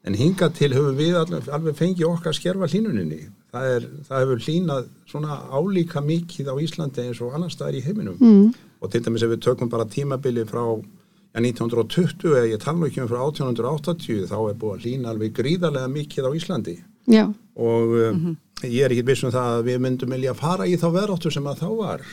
[SPEAKER 4] en hingað til höfum við alveg, alveg fengið okkar að skerfa hlýnuninni það, er, það hefur hlýnað svona álíka mikið á Íslandi eins og annars staðar í heiminum. Mm. og til dæmis ef við tökum bara tímabili frá ja, 1920 eða ég tala ekki um frá 1880 þá er búið að hlýna alveg gríðarlega mikið á Íslandi.
[SPEAKER 3] Já,
[SPEAKER 4] og um, ég er ekki viss um það að við myndum vilja fara í þá veðráttu sem að þá var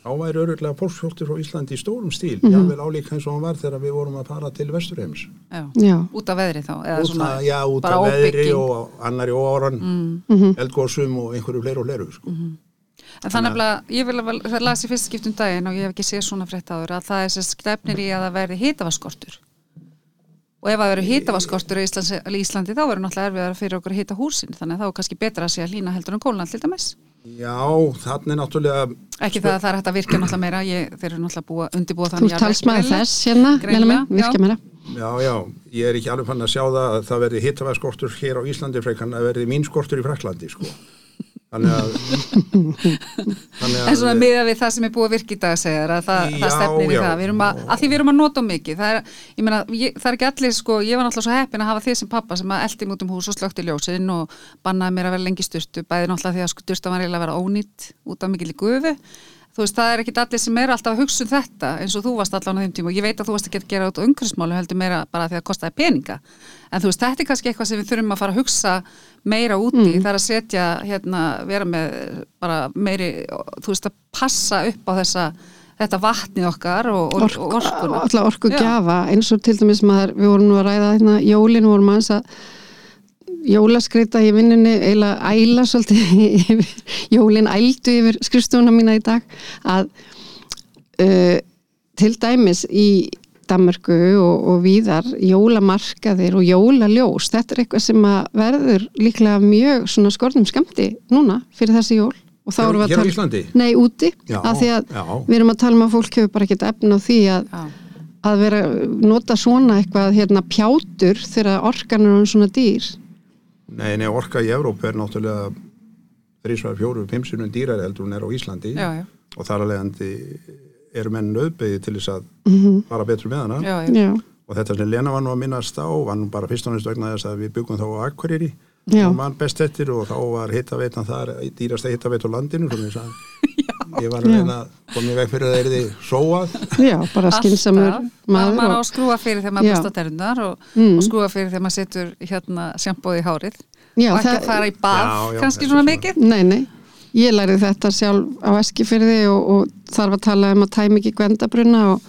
[SPEAKER 4] þá væri öruglega fólkshjóltur frá Íslandi í stórum stíl, mm jável álíka eins og hann var þegar við vorum að fara til Vesturheims
[SPEAKER 2] Já.
[SPEAKER 3] já,
[SPEAKER 2] Út af veðri þá. Eða
[SPEAKER 4] út
[SPEAKER 2] svona,
[SPEAKER 4] af, já, út af veðri og annari óran
[SPEAKER 2] Mm.
[SPEAKER 4] eldgóðsum og einhverju fleiru og fleiru sko.
[SPEAKER 2] En þannig að ég vil að það las í fyrst skiptum daginn og ég hef ekki séð svona frétt áður að það er sér stefnir í að það verði hitavaskortur. Og ef það verður hitavaskortur í Íslandi, Íslandi þá verður náttúrulega erfiðar fyrir okkur að hita húsin þannig að þá er kannski betra að sé að hlýna heldur en kólna til dæmis.
[SPEAKER 4] Já, þannig náttúrulega
[SPEAKER 2] Ekki það að það er hægt að virka náttúrulega meira, ég, þeir eru náttúrulega búa, undirbúa
[SPEAKER 3] þú
[SPEAKER 2] þannig
[SPEAKER 3] ert talsmaður þess hérna, meina mig, virka
[SPEAKER 2] já.
[SPEAKER 3] meira
[SPEAKER 4] Já, já, ég er ekki alveg fann að sjá það að það verði hittavæðskortur hér á Íslandi frekan að verði mínskortur í Fraklandi sko. Þannig að (laughs) þannig
[SPEAKER 2] En svona miða við það sem er búið að virka í dag segjar að það, það stefnir í það. Við erum að, að því við erum að nota mikið. Það er, ég meina, ég, það er ekki allir sko, ég var náttúrulega svo heppin að hafa þið sem pappa sem að eldi út um hús og slökti ljósin og bannaði mér að vera lengi styrtu bæði náttúrulega því að sko, styrsta var eiginlega að vera ónýtt út af mikil í gufu þú veist, það er ekki allir sem er alltaf að hugsa um þetta eins og þú varst allan á þeim tíma. Og ég veit að þú varst að gera út á umhverfismálu heldur meira bara því að það kostaði peninga. En þú veist, þetta er kannski eitthvað sem við þurfum að fara að hugsa meira úti, það er að setja hérna, vera með bara meiri, þú veist, að passa upp á þessa, þetta vatnið okkar og, og, og orkuna.
[SPEAKER 3] alltaf orku gjafa eins og til dæmis maður, við vorum nú að ræða hérna jólin vorum aðeins að jólaskreita í vinnunni eiginlega æla svolítið (laughs) yfir, jólin ældu yfir skrifstofuna mína í dag að uh, til dæmis í Danmarku og, og víðar jólamarkaðir og jólaljós þetta er eitthvað sem að verður líklega mjög svona skorðum skamti núna fyrir þessi jól og þá erum við að tala
[SPEAKER 4] Íslandi?
[SPEAKER 3] Nei, úti,
[SPEAKER 4] Já,
[SPEAKER 3] af því að
[SPEAKER 4] já.
[SPEAKER 3] við erum að tala um að fólk hefur bara ekkert efn á því að
[SPEAKER 2] Já.
[SPEAKER 3] að vera, nota svona eitthvað hérna pjátur þegar orkan er orðin svona dýr
[SPEAKER 4] Nei, nei, orka í Evrópu er náttúrulega þrísvar, fjóru, fimmsunum dýrar heldur hún er á Íslandi
[SPEAKER 2] Já, já.
[SPEAKER 4] og þar að leiðandi eru menn nöðbegi til þess að
[SPEAKER 3] Mhm.
[SPEAKER 4] fara betur með hana
[SPEAKER 2] Já,
[SPEAKER 4] og þetta sem Lena var nú að minnast á var nú bara fyrst og næst vegna þess að við byggum þá á Akureyri
[SPEAKER 3] Já.
[SPEAKER 4] og mann best eftir og þá var hittaveitan þar dýrasta hittaveit á landinu svona ég sagði ég var að reyna að koma í veg fyrir að það er því sóað.
[SPEAKER 3] Já, bara
[SPEAKER 2] Alltaf. maður
[SPEAKER 3] maður
[SPEAKER 2] á skrúa fyrir þegar maður
[SPEAKER 3] Já.
[SPEAKER 2] busta terundar og,
[SPEAKER 3] Mm.
[SPEAKER 2] og skrúa fyrir þegar maður setur hérna sjampóð í hárið.
[SPEAKER 3] Já,
[SPEAKER 2] og ekki að fara í bað
[SPEAKER 4] Já, já,
[SPEAKER 2] kannski svona
[SPEAKER 4] svona-
[SPEAKER 2] mikið?
[SPEAKER 3] Nei, nei, ég lærið þetta sjálf á Eskifyrði og, og þarf að tala um að tæmi ekki gvendabrunna og,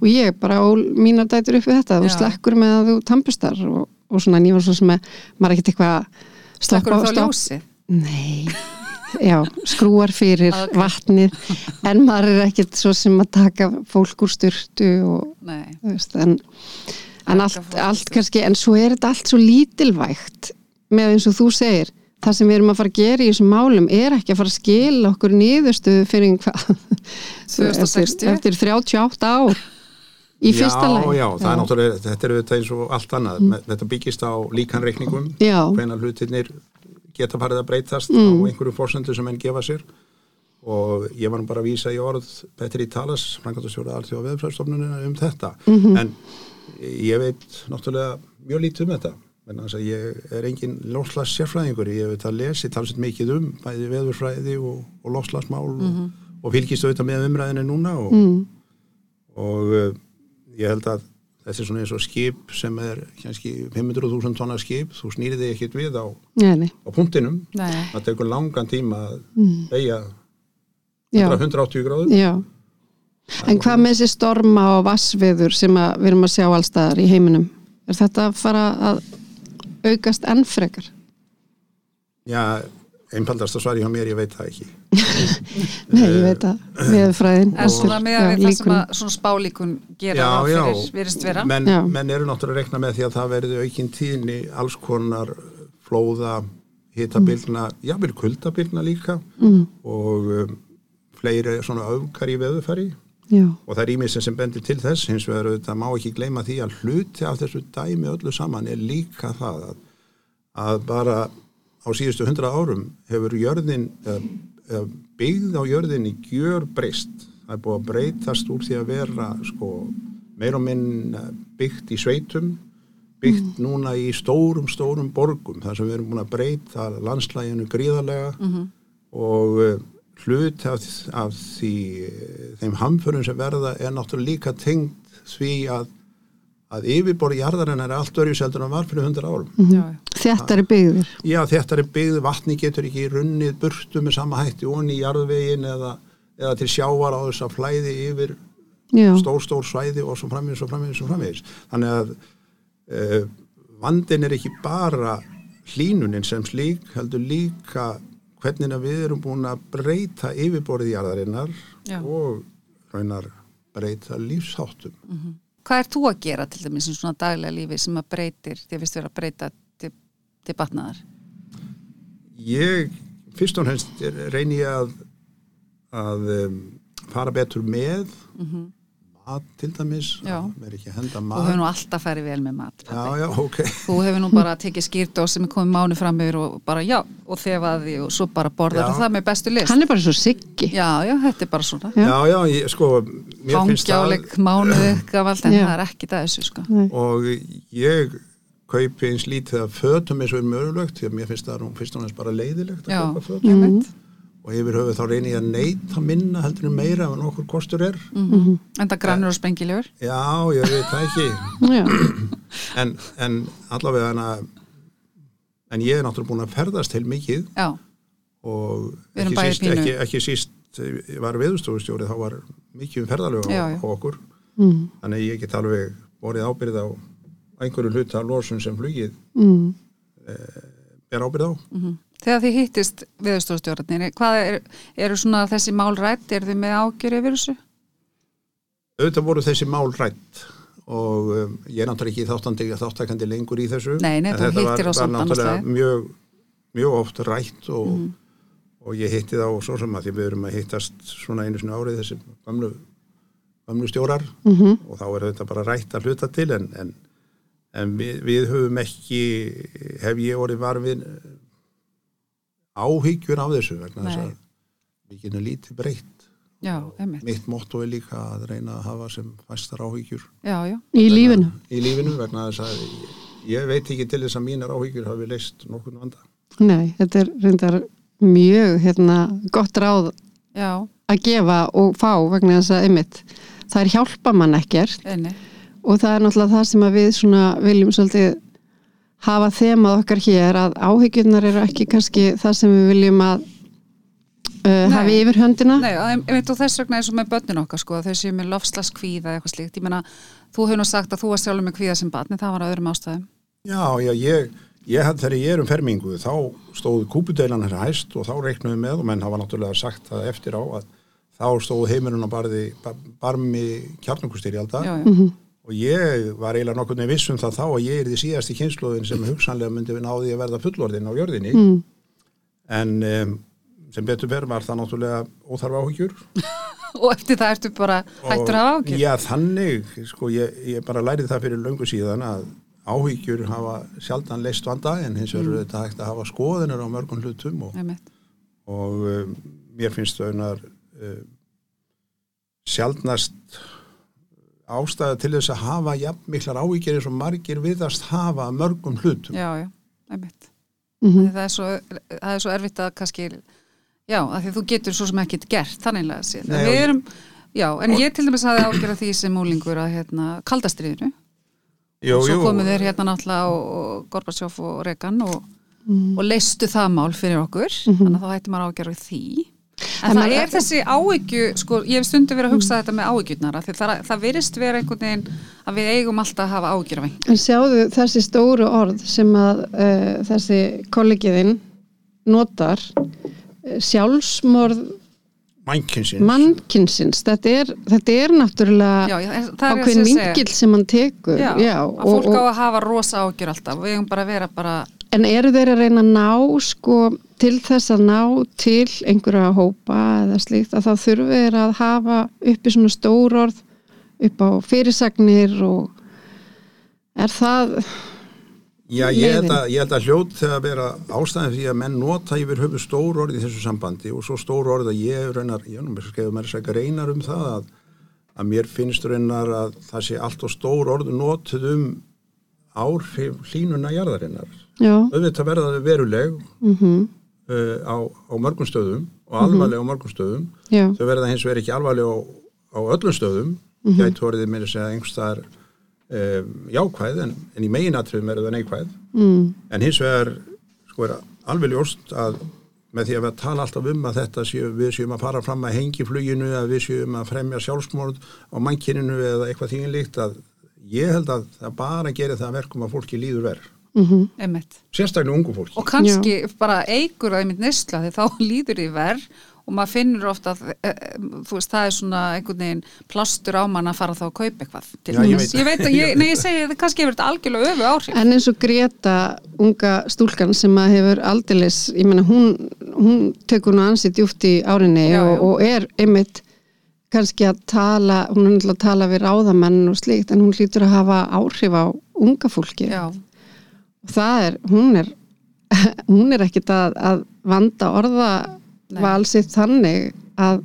[SPEAKER 3] og ég bara ól mínar dætur upp við þetta. Þú slekkur með að þú tampustar og, og svona en ég var svo sem að maður er ekkert eitthvað að
[SPEAKER 2] Slekkur
[SPEAKER 3] stoppa
[SPEAKER 2] þá
[SPEAKER 3] og stoppa
[SPEAKER 2] ljósið?
[SPEAKER 3] Nei, já, skrúar fyrir
[SPEAKER 2] Ok.
[SPEAKER 3] vatnið en maður er ekkert svo sem að taka fólk úr styrtu og veist, en, en allt, allt kannski, en svo er þetta allt svo lítilvægt með eins og þú segir það sem við erum að fara að gera í þessum málum er ekki að fara að skila okkur niðurstöðu fyrir hvað
[SPEAKER 2] 2060.
[SPEAKER 3] eftir, eftir 38 ár í fyrsta
[SPEAKER 4] já,
[SPEAKER 3] lagi
[SPEAKER 4] já, það er náttúrulega, þetta er auðvitað eins og allt annað, mm. þetta byggist á líkanreikningum,
[SPEAKER 3] Já.
[SPEAKER 4] hvenær hlutirnir geta farið að breytast
[SPEAKER 3] Mm.
[SPEAKER 4] á einhverju fórsendu sem enn gefa sér. Og ég var nú bara að vísa í orð Petri Talas, frangatastjóra allþjóða veðfræðstofnunina um þetta,
[SPEAKER 3] Mhm.
[SPEAKER 4] en ég veit náttúrulega mjög lítið um þetta. Menn að ég er engin lofslags sérfræðingur, ég veit að lesi talsett mikið um bæði veðurfræði og, og lofslagsmál og, og fylgist auðvitað með umræðinni núna og,
[SPEAKER 3] mm,
[SPEAKER 4] og uh, ég held að þetta er svona eins og skip sem er kannski 500.000 tonna skip. Þú snýrið þig ekkert við á,
[SPEAKER 3] nei, nei,
[SPEAKER 4] á punktinum.
[SPEAKER 2] Nei,
[SPEAKER 4] það tekur langan tíma að
[SPEAKER 3] mm,
[SPEAKER 4] beigja
[SPEAKER 3] já,
[SPEAKER 4] 180 gráður.
[SPEAKER 3] Já. En hvað með þessi storma og vassveður sem að við erum að sjá allstaðar í heiminum? Er þetta að fara að aukast enn frekar
[SPEAKER 4] já, einfaldasta svari hjá mér, ég veit það ekki. (laughs)
[SPEAKER 3] Nei, ég veit að veðurfræðin
[SPEAKER 2] en svona með
[SPEAKER 3] já,
[SPEAKER 2] við það sem að svona spálíkun gera
[SPEAKER 4] já, já,
[SPEAKER 2] fyrir, virðist vera.
[SPEAKER 4] Menn,
[SPEAKER 3] Já.
[SPEAKER 4] menn eru náttúrulega að rekna með því að það verði aukinn tíðni alls konar flóða hitabilna, mm. jável kuldabilna líka
[SPEAKER 3] mm,
[SPEAKER 4] og um, fleiri svona öfkar í veðufæri
[SPEAKER 3] já,
[SPEAKER 4] og það er ímissin sem bendir til þess hins vegar auðvitað má ekki gleyma því að hluti af þessu dæmi öllu saman er líka það að, að bara á síðustu hundra árum hefur jörðin byggð á jörðin í gjör breyst. Það er búið að breytast úr því að vera sko meir og minn eh, byggt í sveitum byggt núna í stórum stórum borgum. Þar sem við erum búin að breyta landslæginu gríðarlega og uh, hlut af, af því, þeim hamförum sem verða er náttúrulega líka tengt því að, að yfirborði jarðarinn er allt örjus heldur en var fyrir 100 árum.
[SPEAKER 2] já, já.
[SPEAKER 3] þetta er byggður
[SPEAKER 4] Já, þetta er byggð, vatni getur ekki runnið burtu með sama hætti onni í jarðvegin eða, eða til sjávar á þess að flæði yfir
[SPEAKER 3] já,
[SPEAKER 4] stór, stór svæði og svo framvegis og framvegis og framvegis. Þannig að uh, vandin er ekki bara hlínunin sem slík, heldur líka hvernig að við erum búin að breyta yfirborðið jarðarinnar
[SPEAKER 2] Já.
[SPEAKER 4] og raunar breyta lífsháttum.
[SPEAKER 2] Hvað er þú að gera til dæmis í svona daglega lífi sem að breytir, þið finnst vera að breyta til, til batnaðar?
[SPEAKER 4] Ég, fyrst og fremst, er- reyni ég að, að um, fara betur með mat til dæmis,
[SPEAKER 2] Mhm.
[SPEAKER 4] Að vera ekki að henda
[SPEAKER 2] þú
[SPEAKER 4] mat.
[SPEAKER 2] hefur nú alltaf farið vel með mat
[SPEAKER 4] Já, já, ok.
[SPEAKER 2] þú hefur nú bara tekið skýrdós sem er komið mánu fram yfir og bara já og þefaði og svo bara borðar það með bestu list
[SPEAKER 3] hann er bara svo siggi
[SPEAKER 2] já, já, þetta er bara svona
[SPEAKER 3] Já.
[SPEAKER 4] Já, já, ég, sko, mér finnst það
[SPEAKER 2] hangjáleik mánuði gafald en
[SPEAKER 3] Já.
[SPEAKER 2] það er ekki það þessu sko
[SPEAKER 4] og ég kaupi eins lítið af fötum eins og er mögulegt því að mér finnst það nú fyrst og næst bara leiðilegt að
[SPEAKER 2] já,
[SPEAKER 4] kaupa föt
[SPEAKER 2] einmitt.
[SPEAKER 4] Og yfir höfuð þá reyni ég að neyta minna heldur en meira ef nokkur kostur er.
[SPEAKER 2] Mhm. en það grannur og spengilegur
[SPEAKER 4] Já, ég veit það ekki.
[SPEAKER 3] Já, (clears throat)
[SPEAKER 4] en, en allavega en að en ég er náttúrulega búin að ferðast heil mikið.
[SPEAKER 2] Já,
[SPEAKER 4] og ekki síst, ekki, ekki síst ég var viðstofustjóri þá var mikið um ferðalög á, á okkur.
[SPEAKER 3] Mm,
[SPEAKER 4] þannig ég get alveg borið ábyrð á einhverju hluta losun sem flugið
[SPEAKER 3] mm.
[SPEAKER 4] er ábyrð á.
[SPEAKER 2] Mhm. Þegar þið hittist viðstofstjórnarnir hvað er, eru svona þessi mál rætt eru þið með ágjör yfir þessu?
[SPEAKER 4] auðvitað voru þessi mál rætt og um, ég er náttúrulega ekki þáttandi, þáttakandi lengur í þessu
[SPEAKER 2] Nei, nei,
[SPEAKER 4] En
[SPEAKER 2] þú
[SPEAKER 4] þetta var,
[SPEAKER 2] hittir á
[SPEAKER 4] var
[SPEAKER 2] annars
[SPEAKER 4] náttúrulega mjög, mjög oft rætt og,
[SPEAKER 2] Mhm.
[SPEAKER 4] og ég hitti þá svo sem að því við erum að hittast svona einu svona árið þessi gamlu, gamlu stjórar
[SPEAKER 3] Mhm.
[SPEAKER 4] og þá er þetta bara rætt að hluta til en, en, en við, við höfum ekki hef ég orðið var við áhyggjur af þessu vegna þess að við getum lítið breytt.
[SPEAKER 2] Já, einmitt.
[SPEAKER 4] mitt motto er líka að reyna að hafa sem fæstar áhyggjur.
[SPEAKER 2] Já, já,
[SPEAKER 3] í lífinu.
[SPEAKER 4] í lífinu vegna þess að ég veit ekki til þess að mínar áhyggjur hafi leist nokkurnu vanda.
[SPEAKER 3] Nei, þetta er reyndar mjög hérna, gott ráð
[SPEAKER 2] já,
[SPEAKER 3] að gefa og fá vegna þess að einmitt, það er hjálpa mann ekkert.
[SPEAKER 2] Einni.
[SPEAKER 3] og það er náttúrulega það sem að við svona viljum svolítið hafa þemað okkar hér að áhyggjurnar eru ekki kannski það sem við viljum að uh, hafi yfir höndina?
[SPEAKER 2] Nei, ég veit og þess vegna eins og með börnin okkar sko, þau séu með lofslaskvíða eða eitthvað slíkt. Ég meina, þú hefur nú sagt að þú var sjálfur með kvíða sem barn, en það var að öðrum ástæðum.
[SPEAKER 4] Já, já, ég, ég þegar ég er um fermingu þá stóð kúpudeilan hér hæst og þá reiknuðu með og menn hafa náttúrulega sagt það eftir á að þá stóð heimurinn á barði, barmi kjarnungustyrjalda
[SPEAKER 2] Já, já,
[SPEAKER 4] og ég var eiginlega nokkurni viss um það þá að ég er því síðasti kynsluðin sem hugsanlega myndi við náði að verða fullorðin á jörðinni
[SPEAKER 3] mm.
[SPEAKER 4] en um, sem betur verð var það náttúrulega óþarfa áhyggjur (laughs)
[SPEAKER 2] og eftir það ertu bara hættur að ágjur.
[SPEAKER 4] Já, þannig, sko, ég, ég bara lærið það fyrir löngu síðan að áhyggjur hafa sjaldan leist vanda en hins vegar mm. þetta hægt að hafa skoðinir á mörgum hlutum og, og um, mér finnst þaunar um, sjaldnast ástæða til þess að hafa jafn miklar áhyggjur eins og margir viðast hafa af mörgum hlutum.
[SPEAKER 2] Já, já, einmitt.
[SPEAKER 3] Mm
[SPEAKER 2] Það, er svo, það er svo erfitt að kannski, já, að því þú getur svo sem ekkert gert, þannig að Við
[SPEAKER 4] og-
[SPEAKER 2] erum, já, en ég til dæmis hafði ágjörða því sem múlingur að hérna, kaldastriðinu.
[SPEAKER 4] Jú,
[SPEAKER 2] svo
[SPEAKER 4] jú,
[SPEAKER 2] komu þeir hérna náttúrulega og, og Gorbatsjóf og Regan og, og leistu það mál fyrir okkur þannig að þá hætti maður ágjörðu því en, það
[SPEAKER 3] maður-
[SPEAKER 2] er þessi áhyggju sko, ég hef stundu verið að hugsa þetta með áhyggjurnar af því það, það virðist vera einhvern veginn að við eigum alltaf að hafa áhyggjur af einhvern
[SPEAKER 3] En sjáðu þessi stóru orð sem að uh, þessi kollegiðinn notar uh, sjálfsmorð
[SPEAKER 4] mannkynsins.
[SPEAKER 3] mannkynsins. Þetta er, þetta er náttúrulega
[SPEAKER 2] já, það er
[SPEAKER 3] ákveðin vingill sem hann tekur.
[SPEAKER 2] Já,
[SPEAKER 3] já,
[SPEAKER 2] að
[SPEAKER 3] og,
[SPEAKER 2] fólk á
[SPEAKER 3] og,
[SPEAKER 2] að hafa rosa áhyggjur alltaf. Við eigum bara að vera bara
[SPEAKER 3] en eru þeir að reyna að ná sko til þess að ná til einhverja hópa eða slíkt að þá þurfi þeir að hafa uppi svona stór orð upp á fyrirsagnir og er það
[SPEAKER 4] Já, ég held, að, ég held að hljót þegar að vera ástæðan því að menn nota yfir höfu stór orð í þessu sambandi og svo stór orð að ég reynar, ég með að að reynar um það að, að mér finnst reynar að það sé allt og stór orð notuð um áhrif hlínuna jarðarinnar. Auðvitað verða þau veruleg
[SPEAKER 3] mhm,
[SPEAKER 4] uh, á, á mörgum stöðum og alvarleg á mörgum stöðum.
[SPEAKER 3] já,
[SPEAKER 4] Þau verða hins vegar ekki alvarleg á, á öllum stöðum. Mm -hmm. Gæti með þess að einhverstaðar um, jákvæð en, en í meginatriðum er það neikvæð.
[SPEAKER 3] mm,
[SPEAKER 4] En hins vegar sko er alveg ljóst að með því að við tala alltaf um að þetta séu, við séum að fara fram að hengi fluginu að við séum að fremja sjálfsmórð á mannkyninu eða eitthvað þínlíkt að ég held að það bara gerir það að verkum að fólki líður verð.
[SPEAKER 3] mhm,
[SPEAKER 2] einmitt
[SPEAKER 4] Sérstaklega ungu fólki.
[SPEAKER 2] og kannski bara eigur það einmitt neysla því þá (laughs) líður því verð og maður finnur ofta að e, e, þú veist, það er svona einhvern veginn plastur á mann að fara þá að kaupa eitthvað til
[SPEAKER 4] Já, ég veit.
[SPEAKER 2] ég veit að, ég, (laughs) nei ég segi það kannski hefur þetta algjörlega öfu áhrif
[SPEAKER 3] En eins og Greta, unga stúlkan sem að hefur aldeilis, ég meina hún, hún tekur nú ansið djúft í árinni
[SPEAKER 2] Já,
[SPEAKER 3] og,
[SPEAKER 2] já.
[SPEAKER 3] og er einmitt kannski að tala, hún er náttúrulega að tala við ráðamenn og slíkt en hún hlýtur að hafa áhrif á unga fólki.
[SPEAKER 2] já,
[SPEAKER 3] Og það er, hún er, (laughs) hún er ekkit að, að vanda orða
[SPEAKER 2] Nei.
[SPEAKER 3] valsitt þannig að,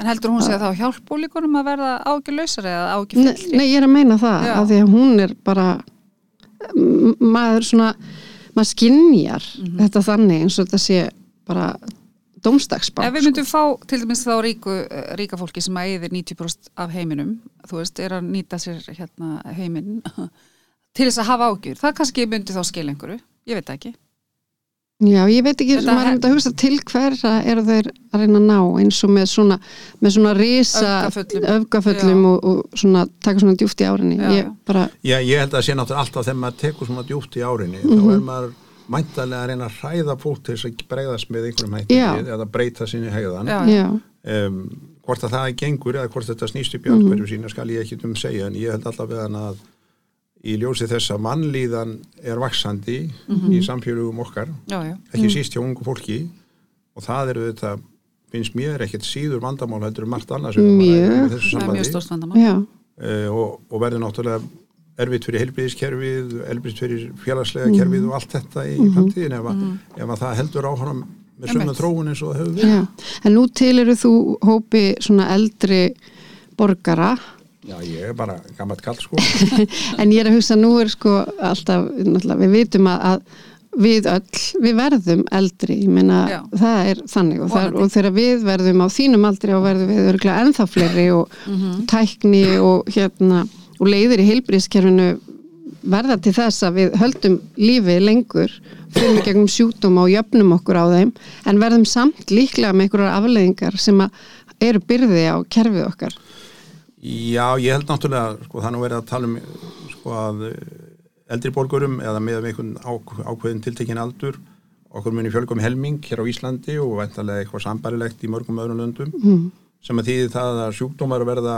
[SPEAKER 2] en heldur hún segja þá hjálp ólíkunum að verða ágjörlausari eða
[SPEAKER 3] nei,
[SPEAKER 2] ágjörfyllri
[SPEAKER 3] nei, ég er að meina það,
[SPEAKER 2] Já.
[SPEAKER 3] af því að hún er bara, maður svona, maður skinjar
[SPEAKER 2] Mhm.
[SPEAKER 3] þetta þannig eins og þetta sé bara dómstagsbá.
[SPEAKER 2] Ef við myndum fá til dæmis þá ríku, eh, ríka fólki sem að eyðir 90% af heiminum, þú veist, er að nýta sér hérna heiminn (laughs) til þess að hafa ágjur, það kannski myndi þá skil einhverju, ég veit ekki.
[SPEAKER 3] Já, ég veit ekki,
[SPEAKER 2] Þetta
[SPEAKER 3] maður er
[SPEAKER 2] he-
[SPEAKER 3] myndi að hugsa til hverra eru þeir að reyna að ná eins og með svona, með svona risa
[SPEAKER 2] Já.
[SPEAKER 3] og, og svona, taka svona djúft í árinni.
[SPEAKER 2] Já,
[SPEAKER 3] ég bara,
[SPEAKER 4] Já, ég held að sé náttúrulega alltaf þegar maður tekur svona djúpt í árinni
[SPEAKER 3] Mhm.
[SPEAKER 4] þá er maður mæntalega að reyna að hræða fólk til þess að bregðast með einhverjum hætti eða breyta sinni hegðan.
[SPEAKER 2] Já.
[SPEAKER 3] já,
[SPEAKER 4] um, hvort að það gengur eða hvort þetta snýst upp í
[SPEAKER 3] Mhm.
[SPEAKER 4] andhverju sína skal ég ekki um segja en ég held alltaf við hann að í ljósi þess að mannlíðan er vaksandi
[SPEAKER 3] Mhm.
[SPEAKER 4] í samfélögum okkar
[SPEAKER 2] Já, já,
[SPEAKER 4] ekki
[SPEAKER 3] Mm.
[SPEAKER 4] síst hjá ungu fólki og það eru þetta finnst mér ekkert síður vandamál heldur um margt annars sem við
[SPEAKER 3] Mjög.
[SPEAKER 4] ræðum í þessu
[SPEAKER 2] það er mjög
[SPEAKER 4] sambandi
[SPEAKER 2] stórt vandamál.
[SPEAKER 3] já,
[SPEAKER 4] uh, og, og verður náttúrulega erfitt fyrir heilbriðiskerfið, erfitt fyrir félagslega
[SPEAKER 3] Mhm.
[SPEAKER 4] kerfið og allt þetta í framtíðin ef, að ef að það heldur áfram með
[SPEAKER 2] Einmitt.
[SPEAKER 4] þróun eins og það hefur verið
[SPEAKER 3] Já. En nú til eru þú hópi svona eldri borgara
[SPEAKER 4] Já, ég er bara gammalt kall sko (laughs)
[SPEAKER 3] en ég er að hugsa nú er sko alltaf, við vitum að, að við öll, við verðum eldri ég meina
[SPEAKER 2] Já.
[SPEAKER 3] það er þannig og, það, og þegar við verðum á þínum aldri og verðum við örgulega ennþá fleiri og
[SPEAKER 2] Mhm.
[SPEAKER 3] tækni og hérna og leiðir í heilbríðskerfinu verða til þess að við höldum lífi lengur fyrir gegnum sjúkdóma og jöfnum okkur á þeim en verðum samt líklega með einhverjar afleðingar sem eru byrði á kerfið okkar
[SPEAKER 4] Já, ég held náttúrulega, sko, það nú verið að tala um, sko, að eh, eldri borgurum eða með einhvern ák- ákveðin tiltekin aldur, okkur muni fjölgum helming hér á Íslandi og væntalega eitthvað sambarilegt í mörgum öðrum löndum, mm. sem að þýði það að sjúkdómar verða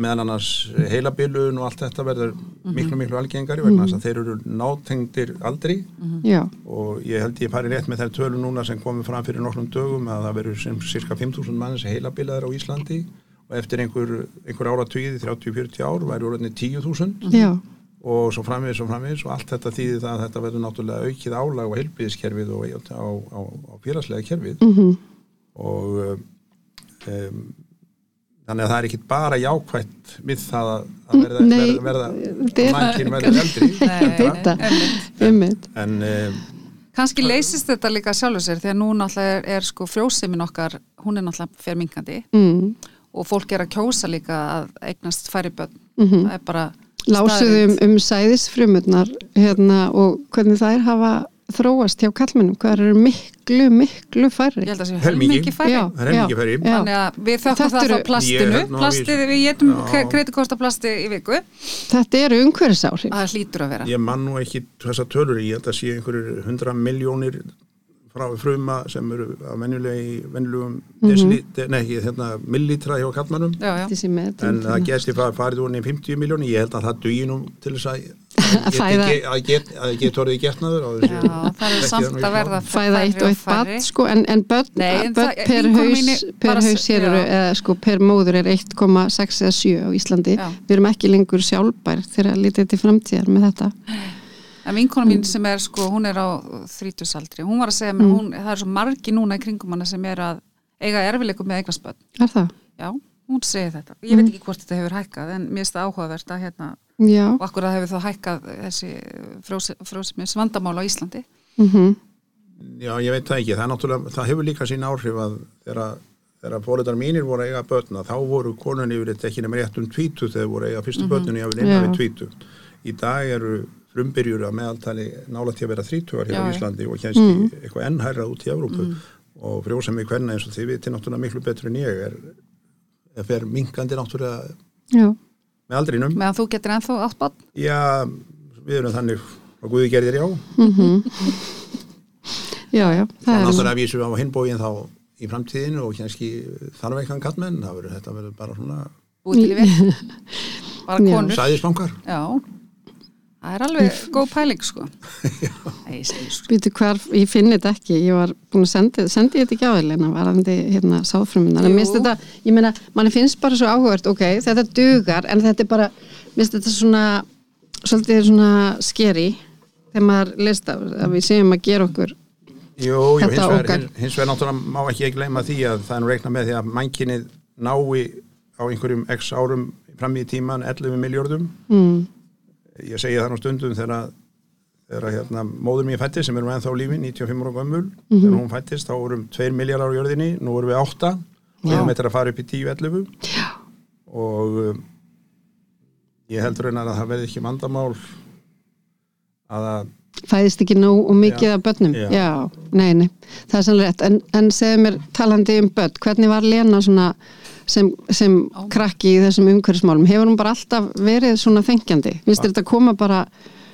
[SPEAKER 4] meðan annars heilabilun og allt þetta verður miklu, miklu algengari vegna þess að þeir eru nátengdir aldri.
[SPEAKER 3] Já,
[SPEAKER 4] og ég held ég fari rétt með þær tölu núna sem komið fram fyrir nokkrum dögum að það verður sem cirka 5.000 manns heilabilaðir á Íslandi og eftir einhver, einhver ára tvíði 30-40 ár væri orðinni 10.000
[SPEAKER 3] já,
[SPEAKER 4] og svo framvegis og framvegis og allt þetta þýði það að þetta verður náttúrulega aukið álag á heilbíðiskerfið og á, á, á, á félagslega kerfið.
[SPEAKER 3] Mhm,
[SPEAKER 4] og um, um, þannig að það er ekki bara jákvætt við það að að verða,
[SPEAKER 3] Nei,
[SPEAKER 4] verða, verða
[SPEAKER 3] er-
[SPEAKER 4] mannkinn verður eldri
[SPEAKER 3] Þetta. (laughs)
[SPEAKER 2] einmitt.
[SPEAKER 3] ummitt
[SPEAKER 4] en um,
[SPEAKER 2] Kannski leysist þetta líka sjálfur sér því að nú náttúrulega er, er sko frjósemin okkar, hún er náttúrulega fer minkandi
[SPEAKER 3] mm.
[SPEAKER 2] og fólk er að kjósa líka að eignast færi börn.
[SPEAKER 3] Mhm.
[SPEAKER 2] Það er bara
[SPEAKER 3] Lásuðum
[SPEAKER 2] staðreynd.
[SPEAKER 3] um sæðisfrumurnar hérna, og hvernig þær hafa þróast hjá kallmennum, hvað eru miklu, miklu færri.
[SPEAKER 2] Ég held að það sé
[SPEAKER 4] Helmingi. er færri
[SPEAKER 3] Já.
[SPEAKER 2] Þannig að við þökkum það
[SPEAKER 3] eru-
[SPEAKER 2] þá plastinu,
[SPEAKER 4] að
[SPEAKER 2] plastið,
[SPEAKER 4] við-
[SPEAKER 2] getum kredikortaplasti í viku,
[SPEAKER 3] Þetta eru umhverfisáhrif.
[SPEAKER 2] það hlýtur að vera.
[SPEAKER 4] Ég man nú ekki þessa tölur, ég held að sé einhverjur hundra miljónir frá fruma sem eru að venjulegum mm nei, hérna, millítra hjá kallmannum en það geti fa- farið úr nefn 50 miljónir, ég held að það dugi nú til þess að (laughs)
[SPEAKER 3] Að
[SPEAKER 4] geta orðið getnaður
[SPEAKER 2] það er samt að verða
[SPEAKER 3] fæða eitt og eitt
[SPEAKER 2] færri.
[SPEAKER 3] bad sko, en, en börn,
[SPEAKER 2] Nei, en
[SPEAKER 3] börn
[SPEAKER 2] það-
[SPEAKER 3] per haus, per haus eru, eða sko per móður er 1,6 eða 7 á Íslandi.
[SPEAKER 2] Já.
[SPEAKER 3] við erum ekki lengur sjálfbær þegar að lítið til framtíðar með þetta
[SPEAKER 2] En vinkona mín sem er sko, hún er á þrítusaldri, hún var að segja mér,
[SPEAKER 3] Mm.
[SPEAKER 2] hún, það er svo margi núna í kringum hana sem er að eiga erfileikum með eignarspöld.
[SPEAKER 3] er það?
[SPEAKER 2] Já, hún segir þetta. Ég veit ekki hvort þetta hefur hækkað, en mér finnst það áhugavert að hérna,
[SPEAKER 3] Já,
[SPEAKER 2] og akkur að hefur þá hækkað þessi frósimis vandamál á Íslandi.
[SPEAKER 3] mhm
[SPEAKER 4] Já, ég veit það ekki, það, er náttúrulega, það hefur líka sín áhrif að þegar, þegar fóreldar mínir voru að eiga börna, þá voru konunni yfir þetta ekki nema rétt um tvítu þegar voru að eiga fyrstu við tvítu. Í dag eru frumbyrjur að meðaltali nála til að vera þrítugar hér á. Íslandi og kennski eitthvað ennhærra út í Evrópu og frjósemi hvernig eins og þið viti náttúrulega miklu betur en ég er, er fer minkandi náttúrulega
[SPEAKER 3] Já,
[SPEAKER 4] með aldrinum.
[SPEAKER 2] Meðan þú getur ennþá átt bann.
[SPEAKER 4] Já, við erum þannig að Guði gerðir já.
[SPEAKER 3] já, já
[SPEAKER 4] Það er náttúrulega að vísu á hinbógin þá í framtíðinu og kannski þarf eitthvað kallmenn, það verður þetta verður bara svona
[SPEAKER 2] Búið til í við. (laughs)
[SPEAKER 4] Sæðisbankar.
[SPEAKER 2] Já. Það er alveg (laughs) góð pæling, sko. (laughs) Sko.
[SPEAKER 3] Býtu hvar, ég finn þetta ekki, ég var búin að sendi, sendi þetta ekki á Elena, varandi hérna sáfrumunar, en minnst þetta, ég meina, manni finnst bara svo áhugavert, ok, þetta dugar, en þetta er bara, minnst þetta svona, svolítið svona skeri, þegar maður lista, að við séum að gera okkur,
[SPEAKER 4] Jú, jú
[SPEAKER 3] Þetta
[SPEAKER 4] hins, vegar, hins, hins vegar náttúrulega má ekki gleyma því að það er nú reikna með því að mannkinnið nái á einhverjum x árum fram í tíman 11 miljardum.
[SPEAKER 3] mm,
[SPEAKER 4] Ég segi það nú stundum þegar, þegar hérna, móður mér fættist sem er nú ennþá lífi, 95 ára gömul, þegar hún fættist þá vorum 2 miljardar á jörðinni, nú vorum við 8 og við erum eitthvað að fara upp í 10-11 og um, ég heldur raunar að það verði ekki vandamál að að
[SPEAKER 3] fæðist ekki nóg og mikið af börnum,
[SPEAKER 4] Já.
[SPEAKER 3] já, nei, nei, það er sannlega rétt, en, en segðu mér talandi um börn, hvernig var Lena svona sem, sem krakki í þessum umhverfismálum, hefur hún bara alltaf verið svona þengjandi, finnst þetta koma bara,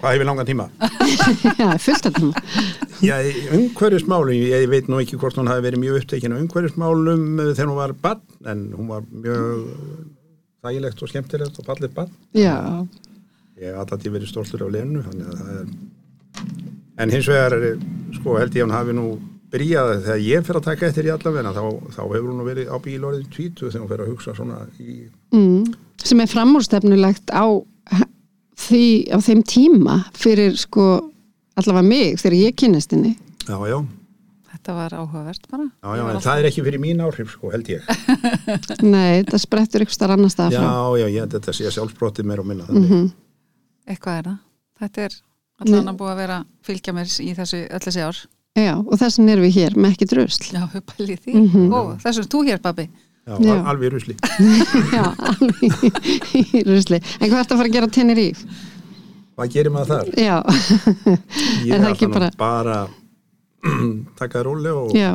[SPEAKER 4] hvað hefur langan tíma? (laughs)
[SPEAKER 3] já, fullt að tíma,
[SPEAKER 4] Já, í umhverfismálum, ég veit nú ekki hvort hún hafi verið mjög upptekinn á umhverfismálum eh, þegar hún var barn, en hún var mjög þægilegt og skemmtilegt og fallið barn.
[SPEAKER 3] já,
[SPEAKER 4] Ég hef alltaf verið stoltur af Lenu, þannig að það er... En hins vegar, eh, sko, held ég að hún hafi nú byrjað þegar ég fer að taka eftir í allavegna, þá, þá hefur hún nú verið á bíl orðin tvítu þegar hún fer að hugsa svona í...
[SPEAKER 3] mm, sem er framúrstefnulegt á því, á þeim tíma fyrir sko allavega mig þegar ég kynnist henni
[SPEAKER 4] Já, já,
[SPEAKER 2] Þetta var áhugavert bara.
[SPEAKER 4] Já, já, en
[SPEAKER 2] alltaf-
[SPEAKER 4] það er ekki fyrir mín áhrif, sko, held ég. (laughs)
[SPEAKER 3] Nei, það sprettur ykkur starf annar stað
[SPEAKER 4] Já,
[SPEAKER 3] frá.
[SPEAKER 4] já, ég, þetta sé sjálfsbrottið meir og minna. Þannig.
[SPEAKER 3] Mhm.
[SPEAKER 2] Eitthvað er það. Þetta er allan að búið að vera fylgja mér í þessu öll þessi ár.
[SPEAKER 3] Já, og þess vegna erum við hér með ekki drusl.
[SPEAKER 2] Já, uppælið því.
[SPEAKER 3] Mhm.
[SPEAKER 2] Ó, þessu er þú hér, pabbi.
[SPEAKER 4] Já,
[SPEAKER 3] Já.
[SPEAKER 4] al- alveg í rusli. (laughs)
[SPEAKER 3] Já, alveg í rusli. En hvað ertu að fara að gera á Tenerife?
[SPEAKER 4] Hvað gerir maður þar?
[SPEAKER 3] Já,
[SPEAKER 4] Ég
[SPEAKER 3] Er það ekki
[SPEAKER 4] ætla nú
[SPEAKER 3] bara-
[SPEAKER 4] bara (clears throat) taka róli og
[SPEAKER 3] já,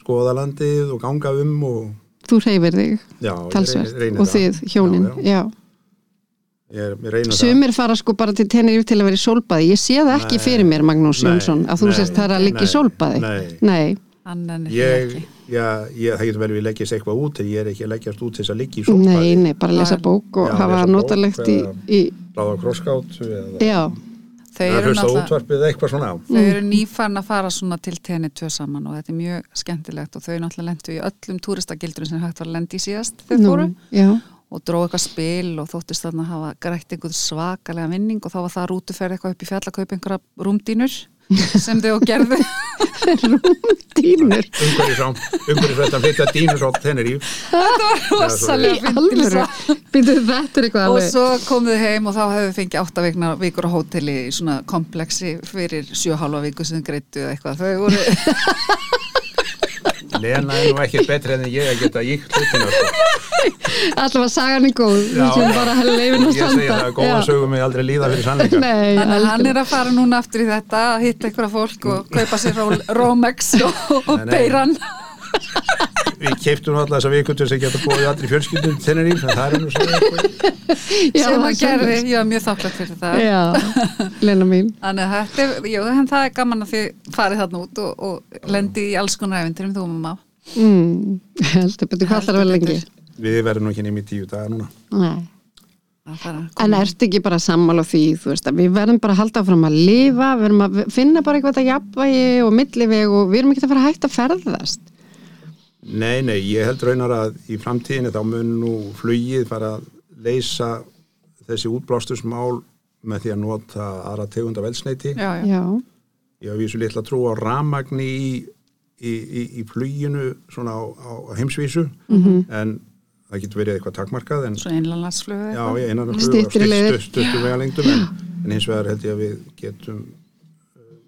[SPEAKER 4] skoða landið og ganga um og
[SPEAKER 3] þú reyfir þig
[SPEAKER 4] já, ég
[SPEAKER 3] talsvert og þið hjónin.
[SPEAKER 4] Já, já.
[SPEAKER 3] Já,
[SPEAKER 4] Ég, ég reyna það.
[SPEAKER 3] Sumir fara sko bara til Tenerife til að vera í sólbaði. Ég sé það ekki
[SPEAKER 4] Nei.
[SPEAKER 3] fyrir mér, Magnús
[SPEAKER 4] Nei,
[SPEAKER 3] Jónsson, að þú
[SPEAKER 4] nei,
[SPEAKER 3] sérst það að liggja í sólbaði.
[SPEAKER 4] Nei,
[SPEAKER 3] Nei,
[SPEAKER 4] ég, já, ég, það getur vel við leggist eitthvað út ég er ekki að leggjast út til þess að liggja í sólbaði.
[SPEAKER 3] nei, nei, bara lesa bók og
[SPEAKER 4] Já,
[SPEAKER 3] hafa notalegt í, í,
[SPEAKER 4] Ráða krosskátt eða
[SPEAKER 3] já,
[SPEAKER 2] Þau eru. Þau eru nýfarn að fara svona til tenni tvö saman og þetta er mjög skemmtilegt og þau náttúrulega lendu í öllum túristagildurum sem hægt var að lendi í síðast þau fóru og dróð eitthvað spil og þóttist þarna að hafa grætt einhver svakalega vinning og þá var það rútuferð eitthvað upp í fjall að kaupa einhverja rúmdínur sem þau og gerðu
[SPEAKER 3] dýnur,
[SPEAKER 4] Umhverjusvættan flytja dýnur á Teneríf.
[SPEAKER 2] rosalega
[SPEAKER 3] í
[SPEAKER 2] fyndin
[SPEAKER 3] alvöru,
[SPEAKER 2] saga.
[SPEAKER 3] býtu þetta er eitthvað
[SPEAKER 2] og
[SPEAKER 3] alveg,
[SPEAKER 2] svo komuðu heim og þá hefðu fengið átta vikna vikur á hóteli í svona kompleksi fyrir sjöhálfa viku sem þau greittu eða eitthvað þau voru (laughs)
[SPEAKER 4] Lena er nú ekki betri en ég að geta íkt hlutina. Sko. (laughs)
[SPEAKER 3] allavega sagan er góð,
[SPEAKER 4] Já.
[SPEAKER 3] að að
[SPEAKER 4] Ég segi það, góða sögum mig aldrei líða fyrir sannleika.
[SPEAKER 3] Nei,
[SPEAKER 2] Þannig að hann er að fara núna aftur í þetta að hitta einhverja fólk og kaupa sér Romex og, og beiran
[SPEAKER 4] Við keiptum alltaf þessa viku til þess að geta búið allir fjölskyldum Teneríf, en það er nú svo.
[SPEAKER 3] Já,
[SPEAKER 2] sem hann gerði, ég var mjög þakklátt fyrir það
[SPEAKER 3] Já, Lena mín.
[SPEAKER 2] Þannig að þetta jú, en það er gaman að þið farið þarna út og, og lendi í alls konar efinturum þú mamma
[SPEAKER 3] Mm, heldur betur hvað ætlar að vera lengi.
[SPEAKER 4] Við verðum nú ekki nefnir í tíu daga núna.
[SPEAKER 3] Nei.
[SPEAKER 2] að að
[SPEAKER 3] En ertu ekki bara sammála því, þú veist, að við verðum bara að halda fram að lifa, við verðum að finna bara eitthvað að jafnvægi og milliveg og við erum ekki að fara að hætta að ferðast.
[SPEAKER 4] Nei, nei, ég held raunar að í framtíðinni þá mun nú flugið fara að leysa þessi útblástusmál með því að nota aðra tegunda velsneiti.
[SPEAKER 2] Já, já,
[SPEAKER 3] Já,
[SPEAKER 4] Ég hef vísu litla trú á ramagni í, í, í, í fluginu svona á, á heimsvísu en það getur verið eitthvað takmarkað en
[SPEAKER 2] svo einlandsflögu
[SPEAKER 4] já,
[SPEAKER 3] Styttri leiðir.
[SPEAKER 4] stuttu vegalengdum en, en hins vegar held ég að við getum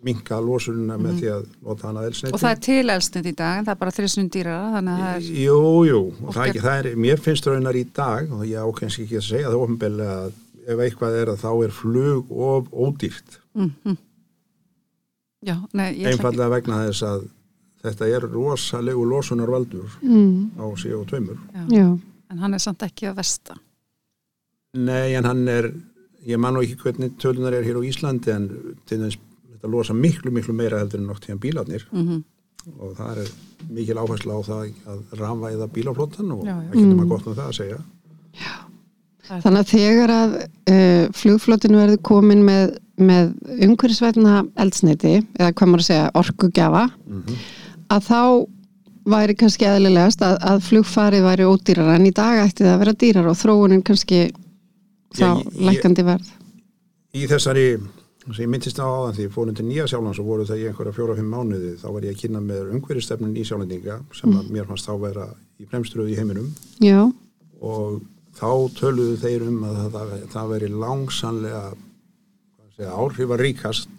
[SPEAKER 4] minka losununa með því að nota hana elsneiti.
[SPEAKER 2] og það er til elstund í dag en það er bara þrjusunum dýrara þannig að það er
[SPEAKER 4] Jú, jú, og það, er ekki, það er, mér finnst raunar í dag og ég ákveðs ekki að segja það ofinbeglega að ef eitthvað er að þá er flug of ódýrt,
[SPEAKER 2] já, nei, ég ætla ekki
[SPEAKER 4] einfallega vegna þess að þetta er rosalegu losunarvaldur
[SPEAKER 3] mm,
[SPEAKER 4] á CO2
[SPEAKER 2] já.
[SPEAKER 3] já,
[SPEAKER 2] en hann er samt ekki að versta.
[SPEAKER 4] Nei, en hann er ég man nú ekki hvernig tölunar er hér á Íslandi en til þess þetta losa miklu, miklu meira heldur en nokt tíðan bílarnir.
[SPEAKER 2] Mm
[SPEAKER 4] og það er mikil áhersla á það að rafvæða bílaflottan og
[SPEAKER 2] Já, já.
[SPEAKER 4] ekki nema gott með það að segja.
[SPEAKER 3] Þannig að þegar að uh, flugflotinu verður komin með, með umhverfisvætna eldsneiti, eða hvað maður að segja, orkugjafa, að þá væri kannski eðlilegast að, að flugfarið væri ódýrar en í dag ætti það að vera dýrar og þróunin kannski þá
[SPEAKER 4] Já, ég-
[SPEAKER 3] lækandi verð.
[SPEAKER 4] í þessari sem ég myndist á áðan því ég fór undir nýja sjálfans og voru það í einhverja fjóra-fimm mánuði þá var ég að kynna með umhverjastefnun í sjálfendinga sem að mér fannst þá vera í fremströðu í heiminum.
[SPEAKER 3] Já,
[SPEAKER 4] og þá töluðu þeir um að það, það veri langsanlega segja, áhrifaríkast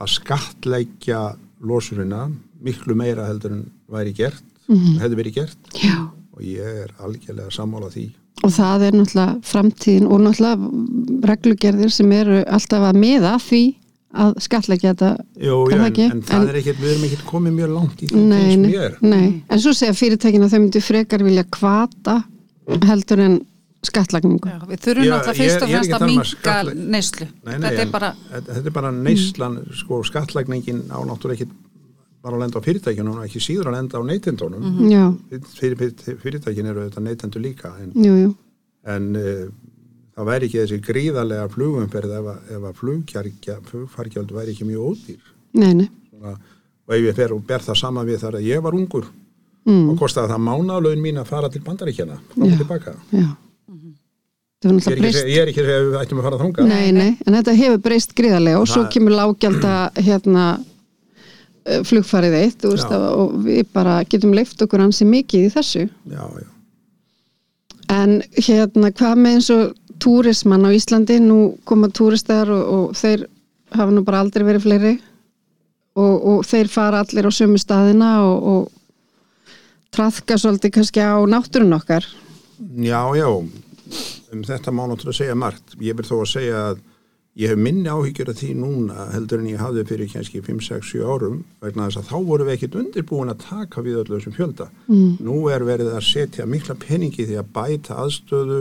[SPEAKER 4] að skattleggja losurina miklu meira heldur en væri gert hefði verið gert.
[SPEAKER 3] Já.
[SPEAKER 4] og ég er algjörlega sammála því
[SPEAKER 3] Og það er náttúrulega framtíðin og náttúrulega reglugerðir sem eru alltaf að miða því að skatleggja þetta
[SPEAKER 4] Jú,
[SPEAKER 3] Er
[SPEAKER 4] já, en,
[SPEAKER 3] ekki?
[SPEAKER 4] en það
[SPEAKER 3] En-
[SPEAKER 4] er ekkert, við erum ekkert komið mjög langt í því
[SPEAKER 3] nei,
[SPEAKER 4] mér
[SPEAKER 3] nei. En svo segja fyrirtækin að þau myndu frekar vilja kvata heldur en skattlagningu.
[SPEAKER 2] já, við þurfum
[SPEAKER 4] Já,
[SPEAKER 2] náttúrulega fyrst og fremst að
[SPEAKER 4] skattla-
[SPEAKER 2] neyslu þetta
[SPEAKER 4] en
[SPEAKER 2] er bara
[SPEAKER 4] er bara neyslan, sko, skattlagningin á náttúrulega ekki bara að lenda á fyrirtækjunum og ekki síður að lenda á neytendunum.
[SPEAKER 3] Já,
[SPEAKER 4] fyrir, fyrir, fyrirtækin eru þetta neytendur líka en,
[SPEAKER 3] jú, jú.
[SPEAKER 4] en uh, það væri ekki þessi gríðarlega flugumferð ef, að- ef að flugfargjöld væri ekki mjög ódýr.
[SPEAKER 3] Nei, nei.
[SPEAKER 4] Svona, og ef ég fer og ber það saman við þar að ég var ungur
[SPEAKER 3] Mm,
[SPEAKER 4] og kostaði það mánaðlaun mín að fara til bandaríkjana og tilbaka.
[SPEAKER 3] já.
[SPEAKER 4] Ég
[SPEAKER 3] er
[SPEAKER 4] ekki, að ég er ekki að að við ættum að fara þangað.
[SPEAKER 3] Nei, nei, en þetta hefur breyst gríðarlega og svo kemur lágjalda hérna eh, flugfarið eitt veist, og við bara getum leift okkur ansi mikið í þessu.
[SPEAKER 4] Já, já.
[SPEAKER 3] en hérna hvað með eins og túrismann á Íslandi, nú koma túristar og, og þeir hafa nú bara aldrei verið fleiri. Og, og þeir fara allir á sömu staðina og, og traðka svolítið kannski á náttúrun okkar.
[SPEAKER 4] Já, já, um þetta má náttúrulega segja margt. Ég vil þó að segja að ég hef minni áhyggjur af því núna heldur en ég hafði fyrir kannski 5, 6, 7 árum vegna þess að þá vorum við ekkit undirbúin að taka við öllu þessum fjölda. Mm. Nú er verið að setja mikla peningi því að bæta aðstöðu,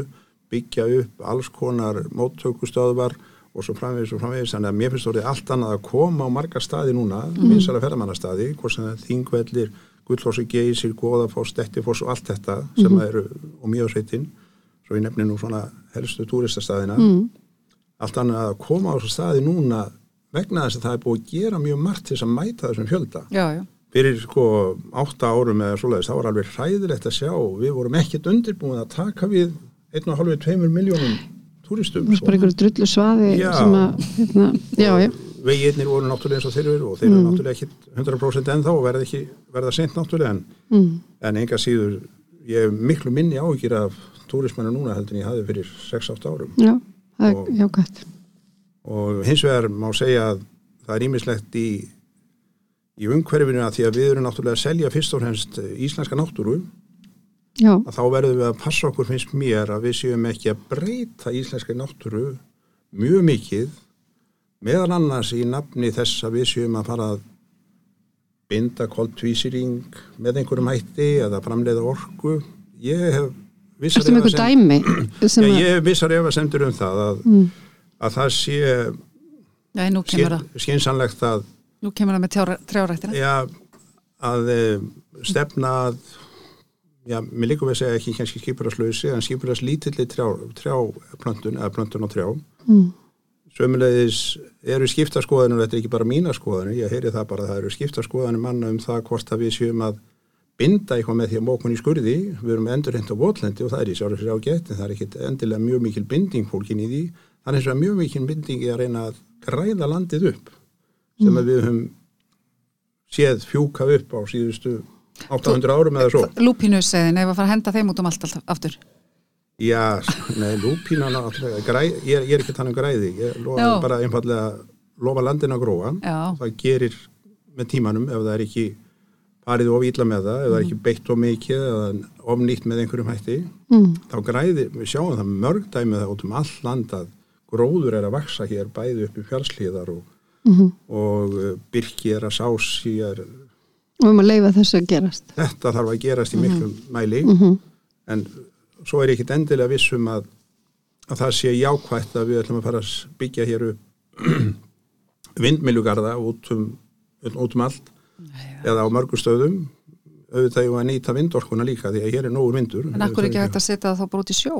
[SPEAKER 4] byggja upp alls konar móttökustöðvar og svo framvegis og framvegis þannig að mér finnst orðið allt annað að koma á marga staði núna, mm. vinsala ferðamannastaði, hvort sem það er þingvellir, Gullfossi, Geysir, Góðafoss, Dettifoss og allt þetta sem eru og mjögsveitin, svo ég nefni nú svona helstu túristastaðina, allt annað að koma á þessu staði núna vegna þess að það er búið að gera mjög margt til þess að mæta þessum fjölda.
[SPEAKER 2] Já, já.
[SPEAKER 4] Fyrir sko átta árum eða svoleiðis, þá var alveg hræðilegt að sjá, við vorum ekkert undirbúin að taka við 1,5-2 miljónum túristum.
[SPEAKER 3] það er bara einhverju drullu svaði
[SPEAKER 4] Já.
[SPEAKER 3] sem að, hérna, já,
[SPEAKER 4] veginnir voru náttúrulega eins og þeir eru og þeir eru náttúrulega ekki 100% ennþá og verða ekki verða seint náttúrulega en,
[SPEAKER 3] mm.
[SPEAKER 4] en enga síður ég hef miklu minni áhyggjur af túrismannu núna heldur en ég hafði fyrir 6-8 árum
[SPEAKER 3] já, það
[SPEAKER 4] Og-
[SPEAKER 3] er jákvæmt
[SPEAKER 4] og hins vegar má segja að það er ímislegt í í umhverfinu að því að við erum náttúrulega að selja fyrst og fremst íslenska náttúru.
[SPEAKER 3] Já,
[SPEAKER 4] að þá verðum við að passa okkur finnst mér að við séum ekki að breyta íslenska náttúru mjög mikið meðal annars í nafni þess að við séum að fara að binda koltvísýring með einhverjum hætti eða framleiða orku. Ég hef
[SPEAKER 3] ertu með einhver
[SPEAKER 4] efasemd-
[SPEAKER 3] dæmi (clears throat) að,
[SPEAKER 4] ég hef vissar efasemdur um það að, að það sé
[SPEAKER 2] Já, nú kemur það.
[SPEAKER 4] skynsanlegt að
[SPEAKER 2] Nú kemur það með trjáræktina.
[SPEAKER 4] já, að e, stefna að já, mér líka við að segja ekki kannski skipurarslösi en skipurars lítilli trjá, trjáplöntun eða plöntun og trjá
[SPEAKER 3] mm,
[SPEAKER 4] sömulegis eru skiptaskoðanir þetta er ekki bara mína skoðanir, ég heyri það bara það eru skiptaskoðanir manna um það hvort að við séum að binda eitthvað með því að mókun í skurði. Við erum endurhent á votlendi og það er í sjálfur sér ágætt en það er ekkit endilega mjög mikil binding fólkin í því, er eins og mjög mikil binding í að reyna að græða landið upp sem að við höfum séð fjúka upp á síðustu 800 árum eða svo.
[SPEAKER 2] Lúpínusseðin, ef að fara að henda þeim út um allt, allt aftur.
[SPEAKER 4] Já, nei, lúpína náttúrulega, græ, ég, er- ég er ekki þannig græði. Ég lofa bara einfallega lofa landin að gróa.
[SPEAKER 2] Já.
[SPEAKER 4] það gerir með tímanum ef það er ekki farið of ítla með það ef það er ekki beitt of mikið eða of nýtt með einhverjum hætti
[SPEAKER 3] mm,
[SPEAKER 4] þá græðir, við sjáum það mörg dæmið út um all land að gróður er að vaksa hér bæði upp í fjárslíðar og,
[SPEAKER 3] mm,
[SPEAKER 4] og uh, byrki er að sás hér.
[SPEAKER 3] Og um að leifa þessu að gerast.
[SPEAKER 4] Þetta þarf að gerast í miklum mæli.
[SPEAKER 3] Mm
[SPEAKER 4] en svo er ekkit endilega vissum að, að það sé jákvætt að við ætlum að fara að byggja hér upp (clears throat) vindmilugarða út um, út um allt eða á mörgur stöðum. Auðvitað ég að nýta vindorkuna líka því að hér er nógur vindur.
[SPEAKER 2] En akkur ekki hægt að setja það þá bara út í sjó?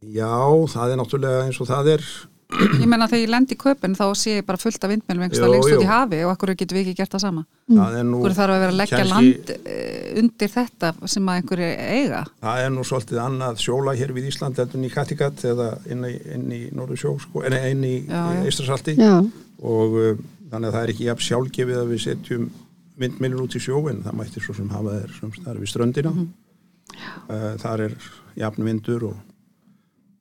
[SPEAKER 4] Já, það er náttúrulega eins og það er.
[SPEAKER 2] Ég menna þegar ég lend í köpun þá sé ég bara fullt af vindmjölum einhverstað
[SPEAKER 4] Jú,
[SPEAKER 2] lengst út í hafi og akkur getum við ekki gert það sama.
[SPEAKER 4] það er nú,
[SPEAKER 2] Akkur þarf að vera að leggja
[SPEAKER 4] kannski-
[SPEAKER 2] land eh, undir þetta sem að einhverju eiga.
[SPEAKER 4] það er nú svolítið annað sjóla hér við Ísland heldur en í Kattegat eða inn í, inn í Norður sjó sko, en inn í
[SPEAKER 2] já,
[SPEAKER 4] og uh, þannig að það er ekki jafn sjálfgefið að við setjum vindmilur út í sjóin það mætti svo sem hafa þeir sem við ströndina.
[SPEAKER 2] Mhm.
[SPEAKER 4] uh, þar er jafn vindur og,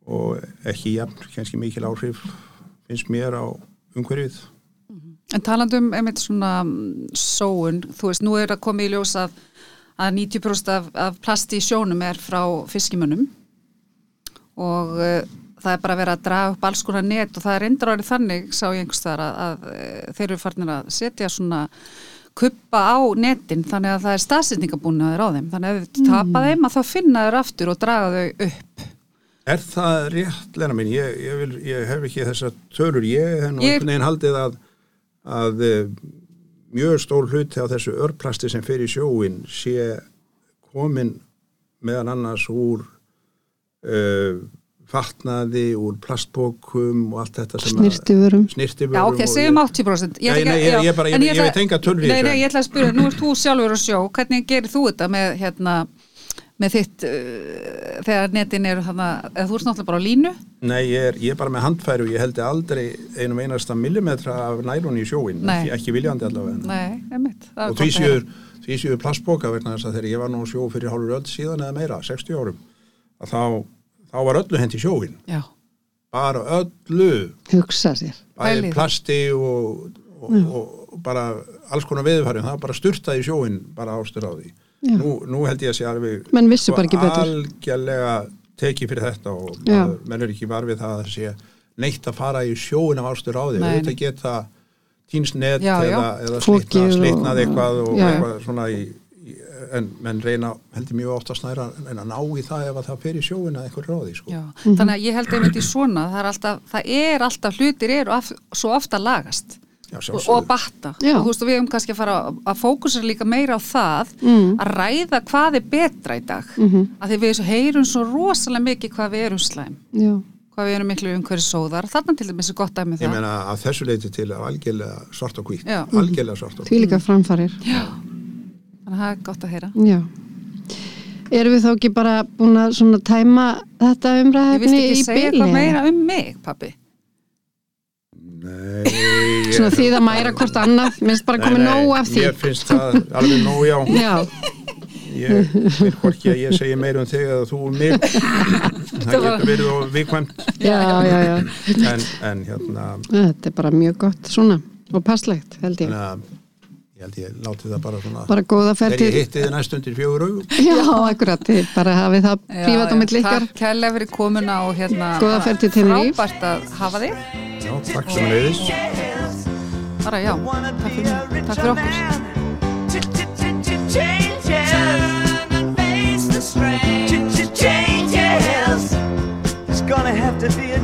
[SPEAKER 4] og ekki jafn kannski mikil áhrif finnst mér á umhverfið.
[SPEAKER 2] En talandum einmitt svona mm, sóun, þú veist, nú er að koma í ljós að, að 90% af, af plasti í sjónum er frá fiskimönnum. Og uh, það er bara að vera að draga upp alls konar net og það er endur árið þannig, sá ég einhvers þar, að, að eh, þeir eru farnir að setja svona kuppa á netin þannig að það er staðsetningabúnaður á þeim þannig að ef þau tapa þeim að þá finna þeir aftur og draga þau upp
[SPEAKER 4] Er það rétt, Lena mín? Ég, ég, vil, ég hef ekki þessar tölur. Ég nú
[SPEAKER 2] Ég-
[SPEAKER 4] haldið að, að eh, mjög stór hluti á þessu örplasti sem fer í sjóin sé komin meðan annars úr uh, fatnaði, úr plastbókum og allt þetta sem
[SPEAKER 3] snirtiförum.
[SPEAKER 2] Já, ok, segjum
[SPEAKER 4] ég-
[SPEAKER 2] 80%.
[SPEAKER 4] Nei, nei, ég- ég bara- ég-
[SPEAKER 2] en
[SPEAKER 4] ég
[SPEAKER 2] ætla-
[SPEAKER 4] veit enga tölur í
[SPEAKER 2] Nei, nei, ég ætla að spyrja, nú ert þú sjálfur á sjó, hvernig gerir þú þetta með, hérna, með þitt, uh, þegar netin eru þarna, eða þú ert náttúrulega bara á línu,
[SPEAKER 4] Nei, ég er, ég er bara með handfæri og ég held aldrei einum einasta millimetra af nærun í sjóin, ekki, ekki viljandi allavega.
[SPEAKER 2] Nei, einmitt. það er
[SPEAKER 4] og því
[SPEAKER 2] að heyra.
[SPEAKER 4] séu, því séu plastboka vegna þess að þegar ég var nú á sjó fyrir hálfur öll síðan eða meira, 60 árum, að þá, þá var öllu hendi sjóin,
[SPEAKER 2] Já,
[SPEAKER 4] bara öllu,
[SPEAKER 3] hugsa sér.
[SPEAKER 4] Bæði plasti og, og, og bara alls konar veðurfæri, það var bara styrtaði í sjóin bara ástur á því. Nú, nú held ég að sé alveg
[SPEAKER 3] menn vissu bara ekki betur.
[SPEAKER 4] algjörlega tekið fyrir þetta og maður, menn er ekki varfið það að sé neitt að fara í sjóin af ástur á því, auðvitað geta tínsnet
[SPEAKER 2] Já, já.
[SPEAKER 4] eða, eða slitnað,
[SPEAKER 3] og-
[SPEAKER 4] eitthvað og
[SPEAKER 3] Já, já.
[SPEAKER 4] eitthvað svona í, en menn reyna heldur mjög oft að snæra en að ná í það ef að það fer í sjóin að eitthvað ráði sko.
[SPEAKER 2] já. Þannig að ég held einmitt í svona, það er alltaf, það er alltaf hlutir eru af, svo ofta lagast
[SPEAKER 4] Já,
[SPEAKER 2] og, og batta.
[SPEAKER 3] Já.
[SPEAKER 2] Og þú veist, og við höfum kannski að fara að, að fókusera líka meira á það,
[SPEAKER 3] Mm.
[SPEAKER 2] að ræða hvað er betra í dag. Mm
[SPEAKER 3] Mhm.
[SPEAKER 2] Að því við heyrum svo rosalega mikið hvað við erum slæm,
[SPEAKER 3] já,
[SPEAKER 2] hvað við erum miklu umhverju sóðar. Þarna til dæmis er gott dæmi um
[SPEAKER 4] ég
[SPEAKER 2] það.
[SPEAKER 4] meina að þessu leiti til að algjörlega svart og hvít
[SPEAKER 2] Já.
[SPEAKER 4] algjörlega svart og
[SPEAKER 3] því
[SPEAKER 4] hvít
[SPEAKER 3] líka framfarir
[SPEAKER 2] Þannig að það er gott að heyra.
[SPEAKER 3] já. Erum við þá ekki bara búin að svona tæma þetta
[SPEAKER 2] Ég vilti
[SPEAKER 3] umræðefni
[SPEAKER 2] ekki
[SPEAKER 3] í
[SPEAKER 2] segja
[SPEAKER 3] byli
[SPEAKER 2] eitthvað meira um mig, pappi.
[SPEAKER 4] Nei, ég-
[SPEAKER 3] svona því að mæra hvort annað. Minnst bara komið nóg af því.
[SPEAKER 4] mér finnst það alveg nóg já.
[SPEAKER 3] Já,
[SPEAKER 4] ég vil hvorki að ég segi meira um þig eða þú um mig. Það getur verið og viðkvæmt.
[SPEAKER 3] Já, já, já.
[SPEAKER 4] En, en hérna
[SPEAKER 3] þetta er bara mjög gott svona og passlegt held ég.
[SPEAKER 4] Að ég held ég láti það bara svona
[SPEAKER 3] bara góða
[SPEAKER 4] þegar
[SPEAKER 3] ferð
[SPEAKER 4] ég
[SPEAKER 3] til
[SPEAKER 4] hitti þið næst undir fjögur augum. (laughs)
[SPEAKER 3] Já, akkurat, þið bara hafið það prívat á milli ykkar.
[SPEAKER 2] Takk kærlega fyrir komuna og hérna
[SPEAKER 3] Góða ferð til Tenerife.
[SPEAKER 2] Frábært að hafa þig.
[SPEAKER 4] Já, takk sem leiðis
[SPEAKER 2] Bara já, takk fyrir, takk fyrir okkur.
[SPEAKER 1] It's gonna have to be a